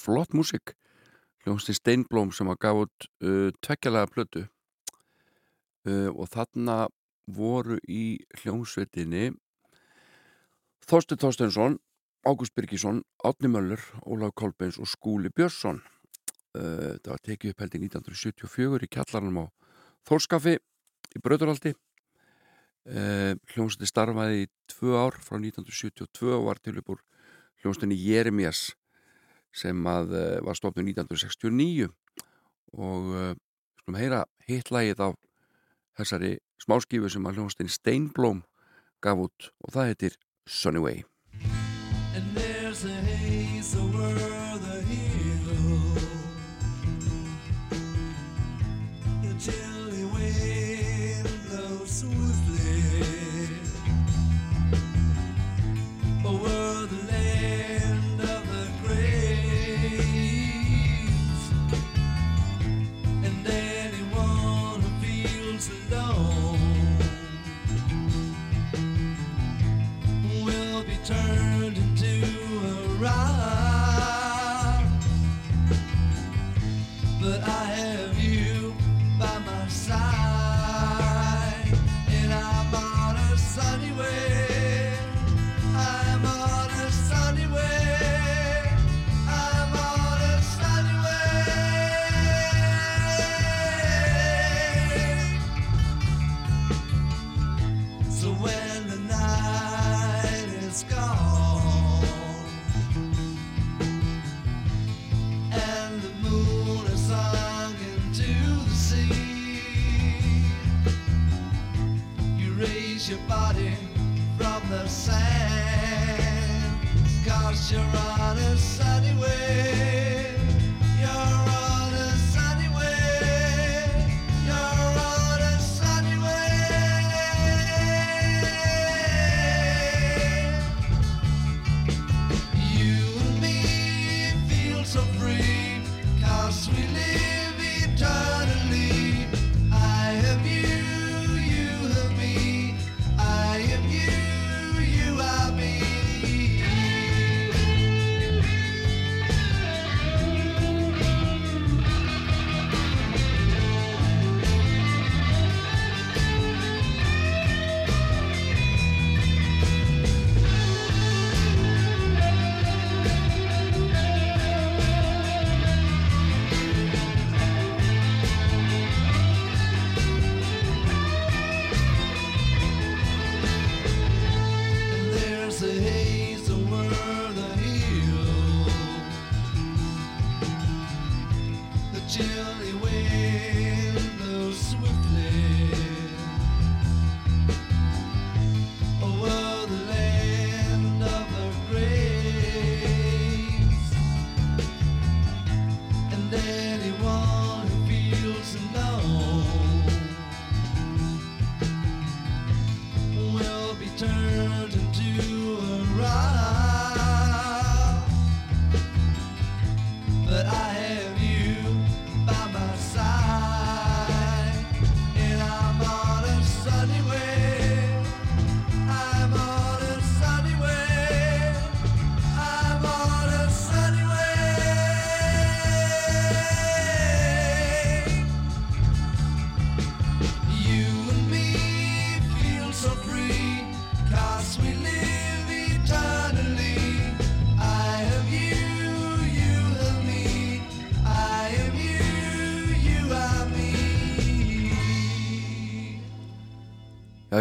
flott músik hljómsni Steinblóm sem að gaf út uh, tvekkjalega plötu. Uh, og þarna voru í hljómsveitinni Þorsti Þorstensson Ágúst Birgisson, Átni Möller Ólaf Kolbens og Skúli Björnsson. Uh, það var tekið upp held í 1974 í kjallarnum á Þórskafi í Bröðuraldi uh, hljómsni starfaði í tvö ár frá 1972 og var til uppur hljómsni Jeremías sem að eh, var stofnum 1969 og eh, skulum heyra hitlægið á þessari smáskífu sem að hljóðastinn Steinblóm gaf út og það heitir Sunny Way. And there's a haze of world the. Cause you're on a sand.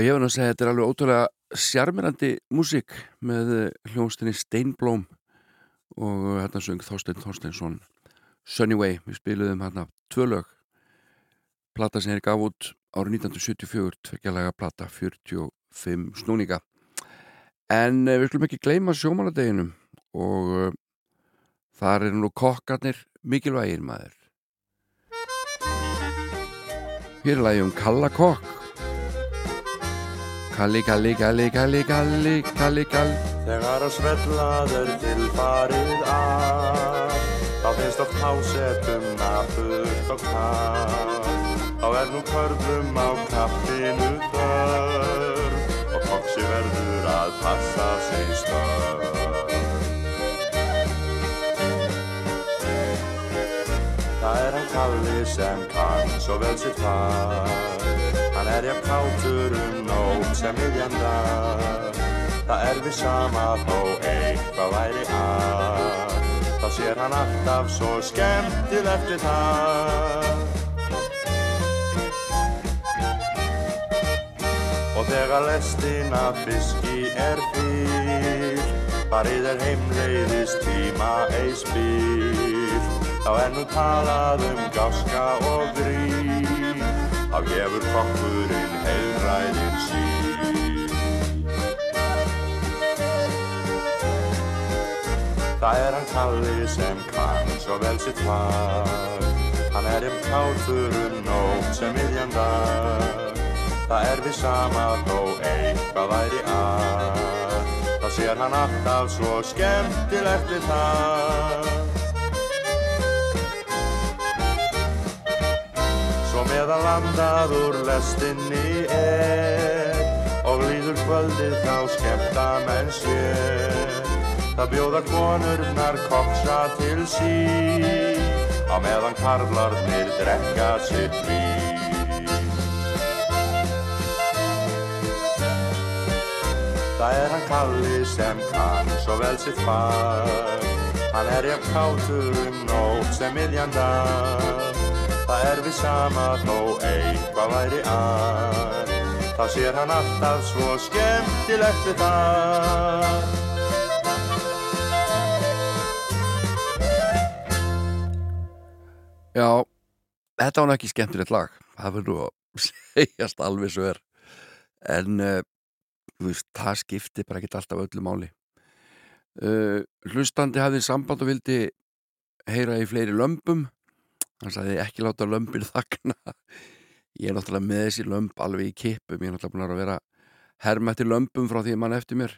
ég verður að segja að þetta er alveg ótrúlega sjarmirandi músík með eh, hljóðstinni Steinblóm og hérna söng Þorstein Þorsteinsson Sunnyway, við spiliðum hérna tvö lög. Plata sem er gaf út árið 1974 tveggjalega plata 45 snúninga. En eh, við skulum ekki gleyma sjómanadeginum og eh, þar er nú kokkarnir mikilvægir maður. Hér er lægjum Kalla Kokk. Kalli, kalli, kalli, kalli, kalli, kalli, kalli Þegar að svellað er til farið að Þá finnst oft hásetum nafurt og kaff Þá er nú körlum á kaffinu þörf Og koksi verður að passa sig störf. Það er hann kalli sem kann svo vel sitt fag Hann er jafn kátur um nótt sem miðjanda Það er við sama þó eitthvað væri að. Þá sér hann alltaf svo skemmtilegt við það. Og þegar lestina fiski er fyrr Farið er heimleiðis tíma ei spyr Þá er nú talað um gáska og grín Þá gefur kokkurinn heilræðin sín? Það er hann kalli sem kann svo vel sitt fag. Hann er um kátur um nótt sem miðjan dag. Það er við sama þó eitthvað væri að. Þá sér hann alltaf svo skemmtilegt við það Svo meðan landað úr lestinni er. Og líður kvöldið þá skemmta menn sér. Það bjóða konurnar koksa til sín Á meðan karlarnir drekka sitt vín. Það er hann kalli sem kann svo vel sitt fag. Hann er jafn kátur um nótt sem miðjan dag Það er við sama þó eitthvað væri að. Þá sér hann alltaf svo skemmtilegt við það. Já, þetta var ekki skemmtilegt lag það verður nú að segjast alveg svo er. En uh, veist, það skipti bara ekki alltaf öllu máli. Uh, hlustandi hafði samband og vildi heyra í fleiri lömpum hann sagði ekki láta lömpin þakna ég er náttúrulega með þessi lömp alveg í kipum, ég er náttúrulega búin að vera herma eftir lömpum frá því mann eftir mér.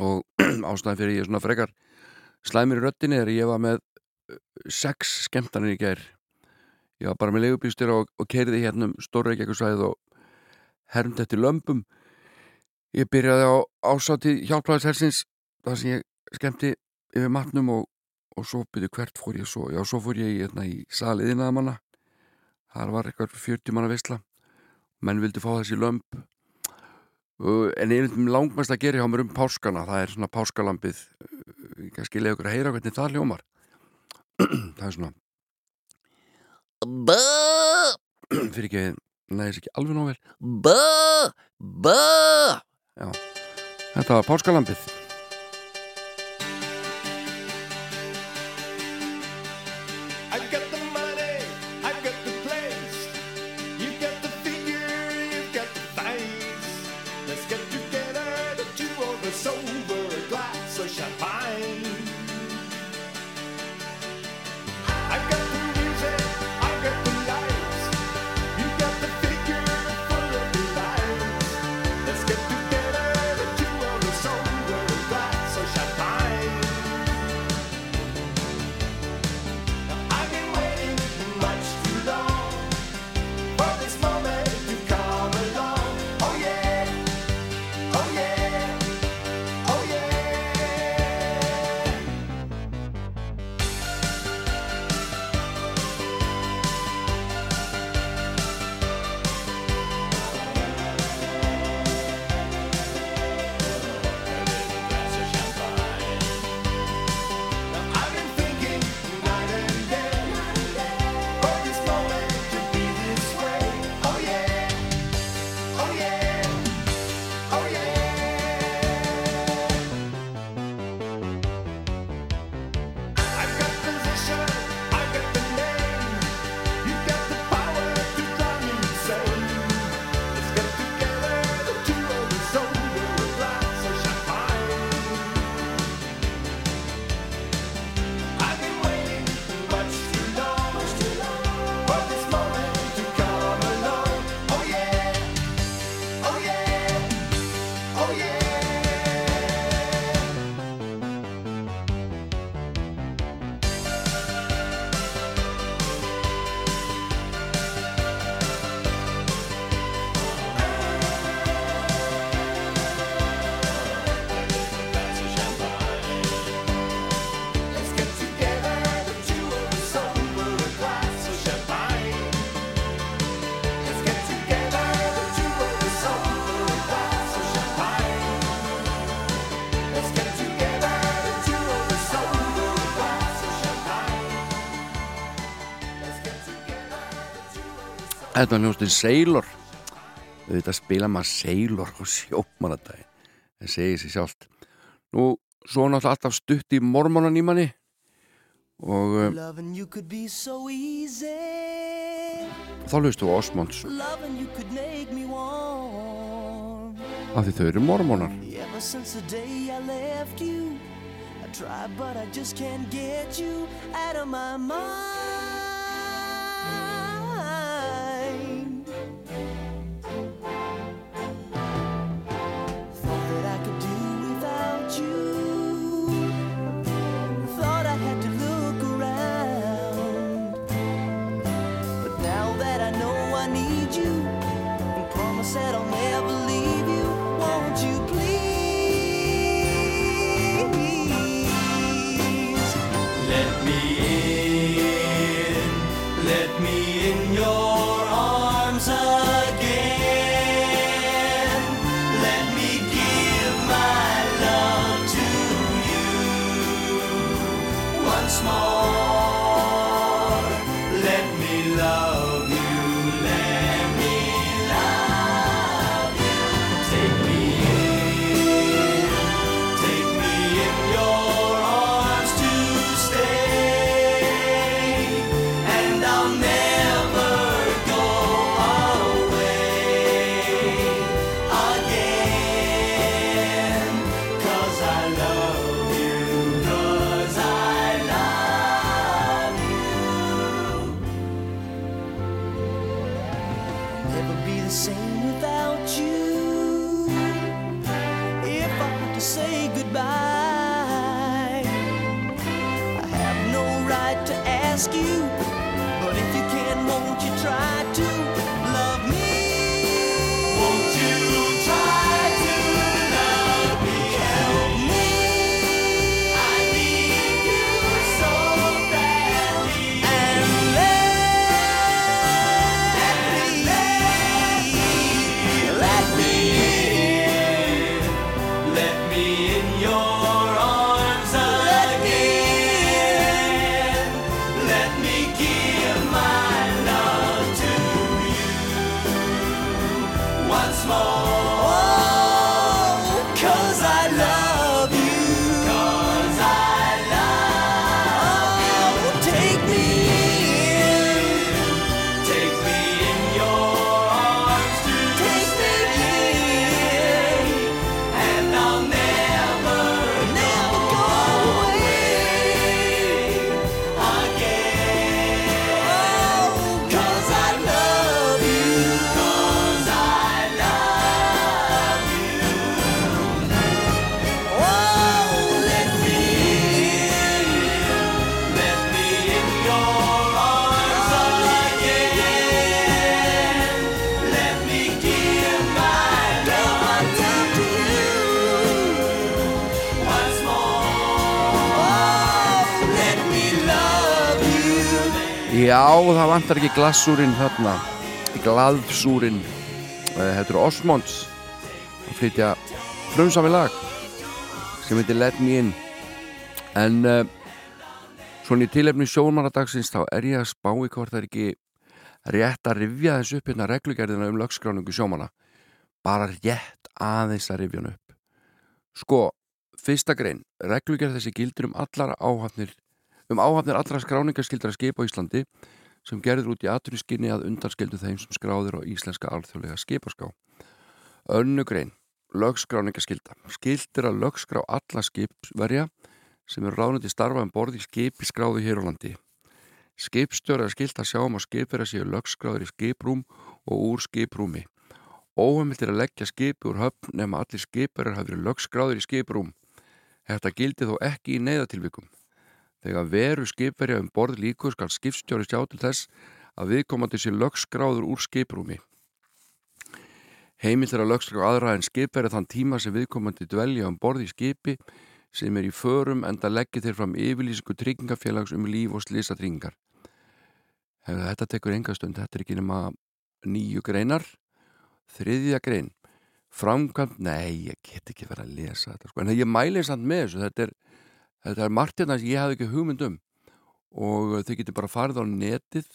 Og ástæðan fyrir ég er svona frekar slæmir í röttinni er ég var með uh, sex skemmtanir í gær. Ég var bara með legubýstur og, og keiriði hérna um stóra Reykjavíkusvæðið og hermd eftir lömpum ég byrjaði á ásátti hjálplæðishersins þar sem ég skemmti yfir matnum og, og svo byrju hvert fór ég svo? Já, svo fór ég hérna, í saliðina að manna þar var eitthvað 40 manna veistla menn vildi fá þessi lömp Uh, en veginn langmest að gera hjá mér um páskana það er svona páskalambið uh, kannski leiði okkur að heyra hvernig það hljómar. Það er svona. Fyrir ekki, næðis ekki alveg nóg vel. Þetta var páskalambið Þetta var hljómsveitin Sailor. Þetta spila maður Sailor á sjómanadaginn Það segir sér sjálft. Nú, svo náttúrulega alltaf stutt í mormonan í manni og um, so þá hlustu á Osmonds. Af því þau eru mormonar Ever since the day I left you, I tried, but I just can't get you out of my mind. Never be the same without you. If I have to say goodbye, I have no right to ask you. Það vantar ekki glassúrin þarna. Glaðsúrin Eh, Þetta eru Osmonds að flytja frumsami lag sem heitir Let Me In. En uh, svona í tilefni sjómanadagsins þá er ég að spá í hvort það er ekki rétt að rifja þessu upp hérna reglugerðina um lögskráningu sjómana bara rétt aðeins að rifja hann upp. Sko, fyrsta grein. Reglugerð þessi gildir um allar áhafnir um áhafnir allra skráningaskildra skipa á Íslandi sem gerður út í atvinnuskinni að undanskildu þeim sem skráður á íslenska alþjóðlega skipaská. Önnu grein, lögskráningaskilda. Skildir að lögskrá alla skipsverja sem eru ráðnandi starfa um borði skipi skráðu hér á landi. Skipstjóra er skilt að sjá um að skipverja séu lögskráður í skiprúm og úr skiprúmi. Óheimilt er að leggja skipi úr höfn nema allir skipverjar hafi verið lögskráður í skiprúm. Þetta gildi þó ekki í neyðatilvikum. Þegar veru skipverja um borð líku skal skipstjóri sjá til þess að viðkomandi sé lögskráður úr skiprúmi. Heimilt er að lögskrá aðra en skipverja þann tíma sem viðkomandi dvelja um borð í skipi sem er í förum en það leggir þeir fram yfirlýsingu tryggingafélags um líf og slisatryggingar. Þetta tekur enga stund, þetta er ekki nema nýju greinar. Þriðja grein, framkvæmt, nei, ég get ekki verið að lesa þetta, sko. en ég mæli samt með þessu, þetta er, þetta er margt hérna sem ég hafði ekki hugmynd um og þau getur bara farið á netið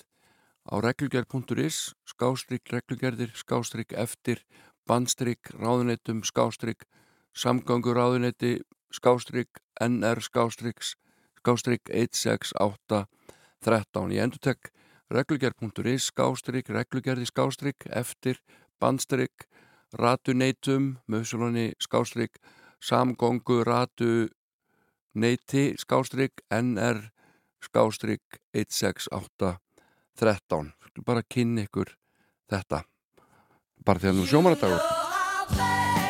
á reglugerð.is skástrygg reglugerðir, skástrygg eftir bandstrygg, ráðuneytum skástrygg, samgangur ráðuneyti skástrygg, NR skástrygg skástrygg 168 13. Ég endur tek reglugerð.is skástrygg, reglugerði skástrygg eftir bandstrygg ratuneytum, mögsulunni skástrygg, samgöngu ratu neyti skástrygg, NR skástrygg 168 13. Skulum bara kynni ykkur þetta. Bara því að nú sjómanadagur.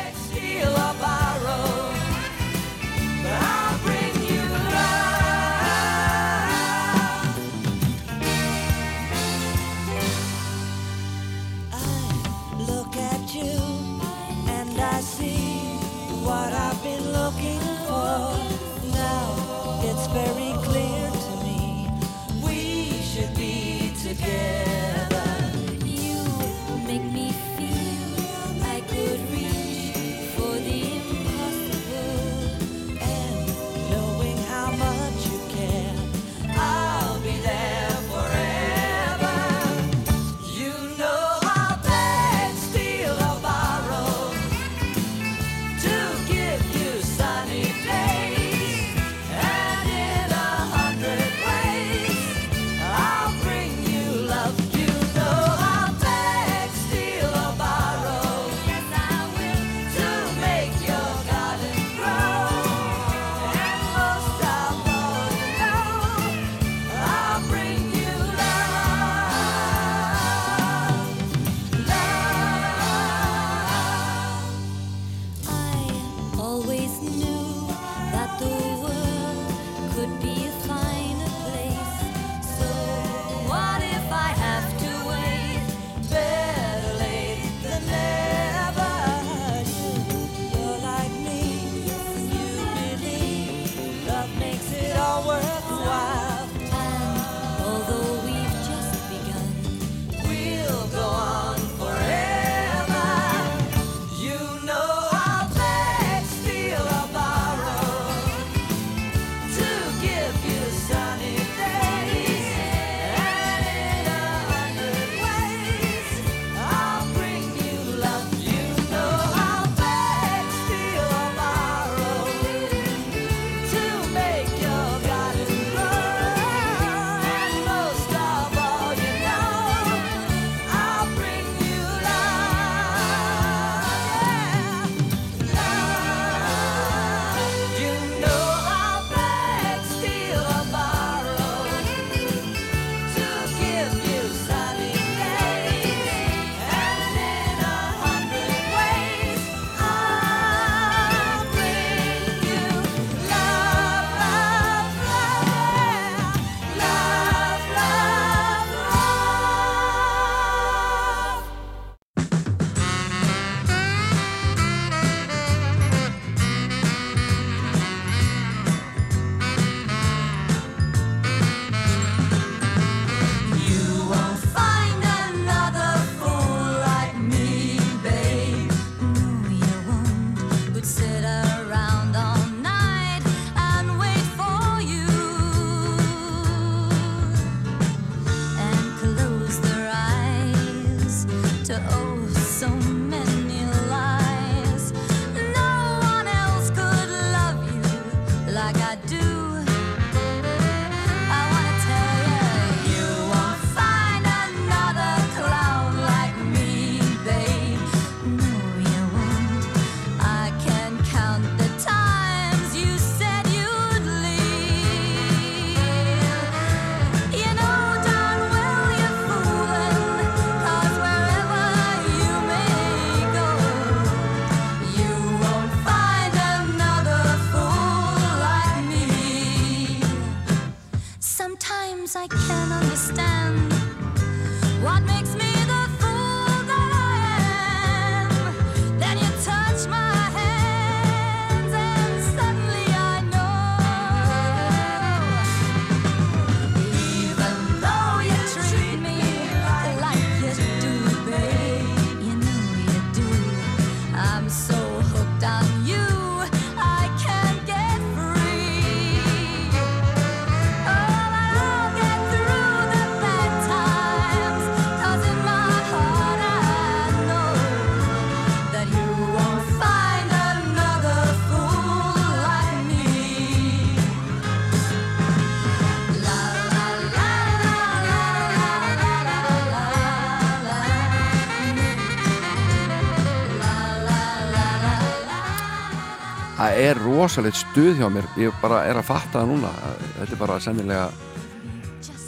Rosalegt stuð hjá mér. Ég bara er að fatta það núna. Þetta er bara sennilega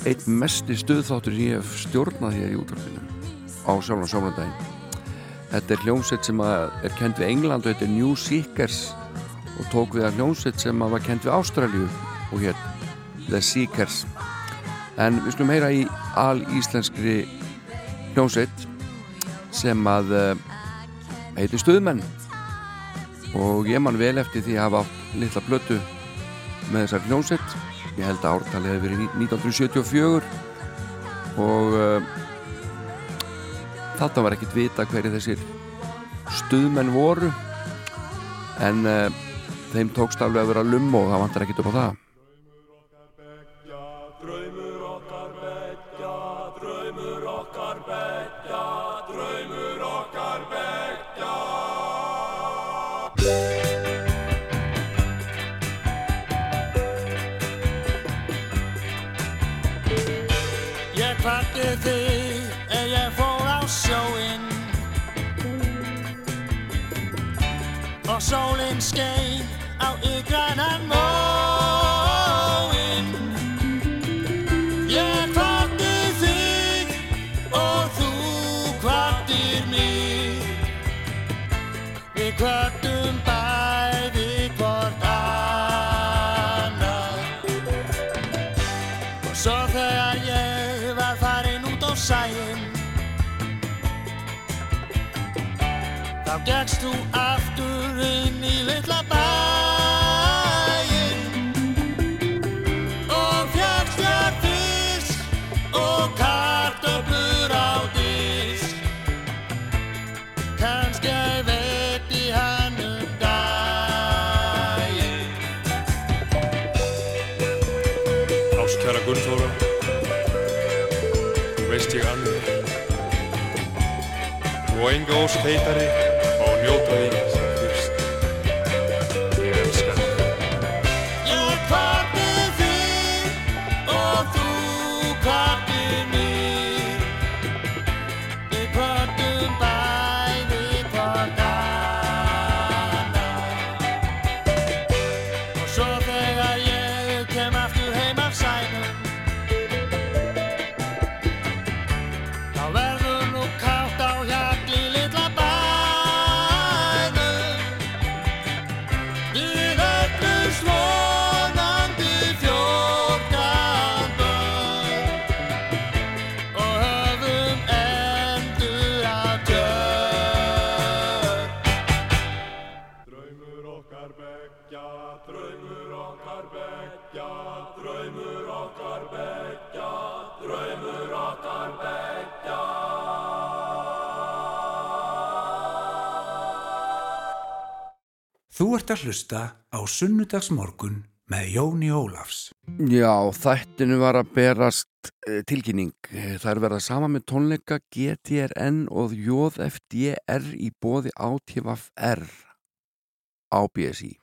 einn mesti stuðþáttur sem ég hef stjórnað hér í útvarpinu á sjálfan sjónandaginn þetta er hljómsveit sem er kend við England og þetta er New Seekers og tók við að hljómsveit sem var kend við Ástralju og hér The Seekers. En við skulum heyra í al íslenskri hljómsveit sem að uh, heitir Stuðmenn og ég man vel eftir því að hafa átt litla blötu með þessar hljómsveit. Ég held að ártalið hefur verið ní- 1974 og uh, þarna var ekkert vita hverju þessir stuðmenn voru. En uh, þeim tókst alveg að vera lumm og það vantar ekkert upp á það Ég kvatti þig ef ég fór á sjóinn. Og sólinn skein á yggranan móinn. Ég kvatti þig og þú kvattir mig. Við kvattum bæði gekkst þú aftur inn í litla bæin Og fjagst þér fisk og kartöflur á disk. Kannski veit í hann um daginn. Ástkæra Gunnþóra. Þú veist ég annir Og enga ósk heitari og Þú ert að hlusta á Sunnudagsmorgun með Jóni Ólafs. Já, þættinu var að berast eh, tilkynning. Það er verið sama með tónleika GTRN og JFDR í bóði ATVFR á BSI.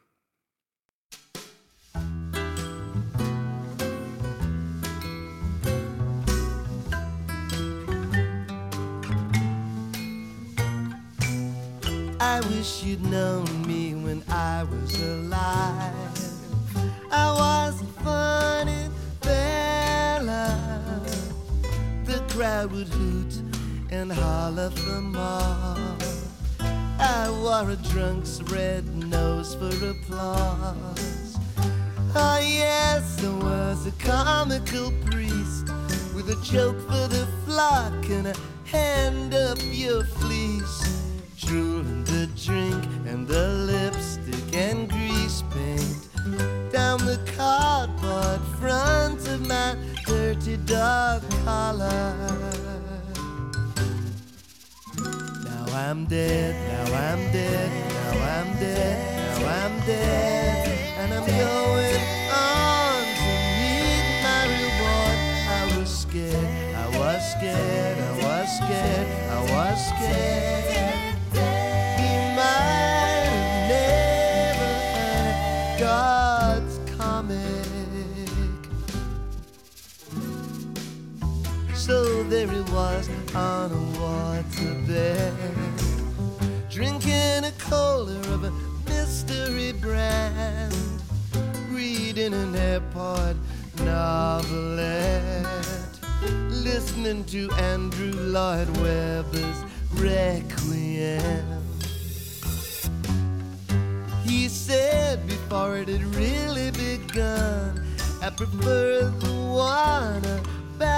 I wish you'd known me when I was alive. I was a funny fella. The crowd would hoot and holler for more. I wore a drunk's red nose for applause. Oh yes, I was a comical priest with a joke for the flock and a hand up your fleece. Drooling the drink and the lipstick and grease paint down the cardboard front of my dirty dog collar. Now I'm dead, now I'm dead, now I'm dead, now I'm dead, and I'm going on to meet my reward. I was scared, I was scared, I was scared, I was scared. There he was on a waterbed, drinking a cola of a mystery brand, reading an airport novelette, listening to Andrew Lloyd Webber's Requiem. He said before it had really begun, I prefer the one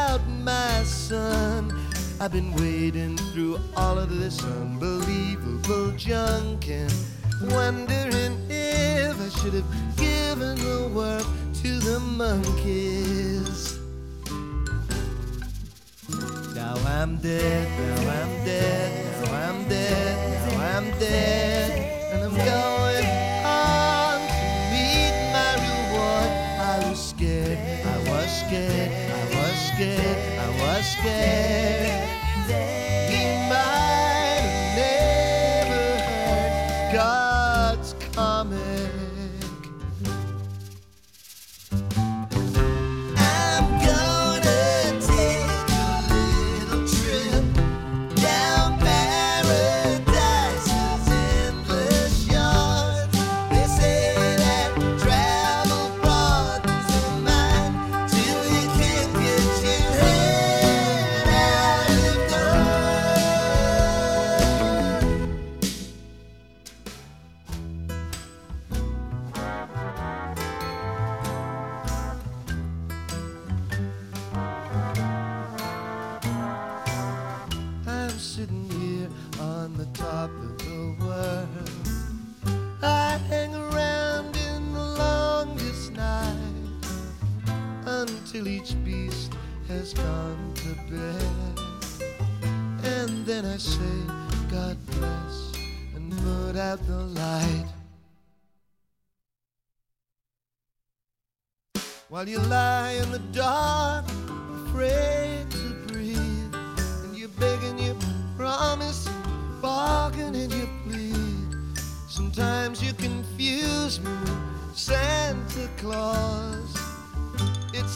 about my son. I've been wading through all of this unbelievable junk and wondering if I should have given the world to the monkeys. Now I'm dead, now I'm dead, now I'm dead, now I'm dead, and I'm going on to meet my reward. I was scared, I was scared, scared, I was scared. He might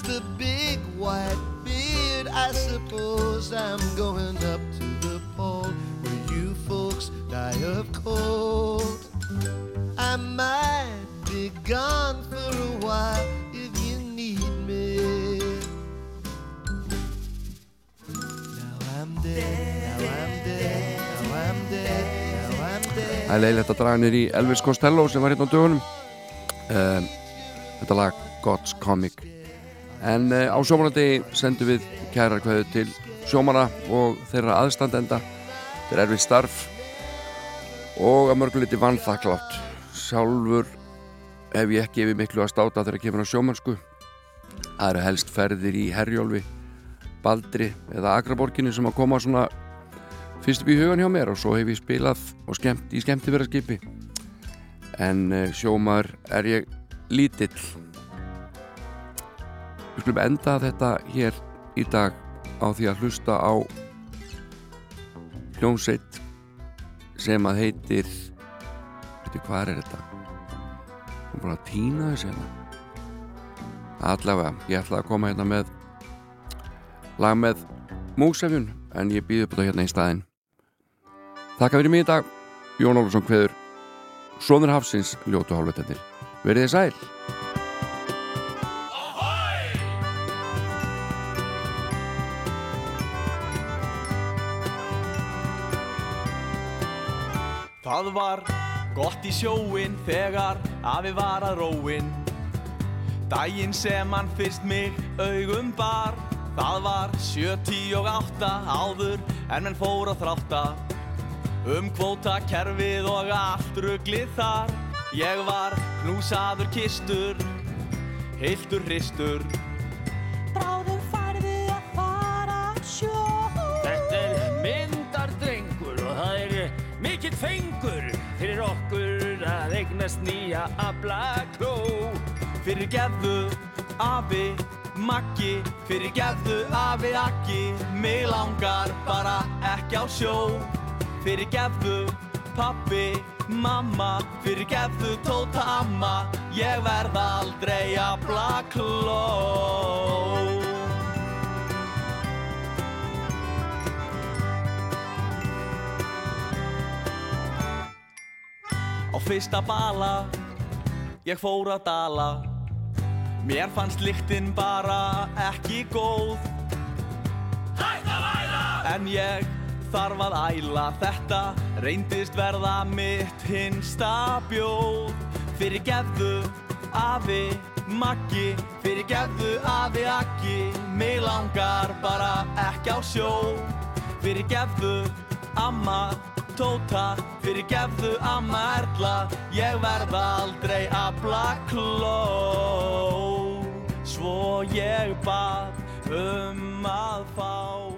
It's the big white beard, I suppose. I'm going up to the pole where you folks die of cold. I might be gone for a while if you need me. Now I'm dead, now I'm dead, now I'm dead, now I'm dead. Það er leiðilegt að draga nýr í Elvis Costello sem var hérna á dögunum um, Þetta lag God's Comic En uh, á sjómanandi sendum við kærar kveðu til sjómana og þeirra aðstandenda er erfið starf og að mörguliti vannþakklátt Sjálfur hef ég ekki yfir miklu að státa þegar kemur á sjómansku Það eru helst ferðir í Herjólfi Baldri eða Akraborginni sem að koma svona fyrst upp í hugan hjá mér og svo hef ég spilað og skemmt í skemmtifæraskipi en uh, sjómar er ég lítill við skulum enda þetta hér í dag á því að hlusta á hljómsveit sem að heitir veitir hvað er þetta? Hún er bara að týna þessi hérna. Allavega, ég ætla að koma hérna með lag með músefjun en ég býði upp þetta hérna í staðinn. Þakka fyrir mig í dag. Jón Ólfsson kveður. Sónur Hafsins ljótu hálfutennir Verið þið sæl Það var gott í sjóin þegar afi var að róin Dægin sem hann fyrst mig augum bar Það var sjö, tíu og átta áður en menn fór að þrátta. Um kvóta kerfið og allt ruglið þar Ég var knúsaður kistur, heiltur hristur. Bráðum mikill fengur fyrir okkur að eignast nýja aflakló. Fyrir gefðu afi Maggi Fyrir gefðu afi Aggi Mig langar bara ekki á sjó Fyrir gefðu pappi Mamma Fyrir gefðu tóta amma Ég verð aldrei að Á fyrsta bala. Ég fór að dala. Mér fannst lyktin bara ekki góð. Hætt að væla En ég þarf að æla. Þetta reyndist verða mitt hinsta bjóð Fyrir gefðu afi Maggi Fyrir gefðu afi Aggi Mig langar bara ekki á sjó. Fyrir gefðu amma Tóta Fyrir gefðu amma Erla. Ég verð aldrei afla kló Svo ég bað um að fá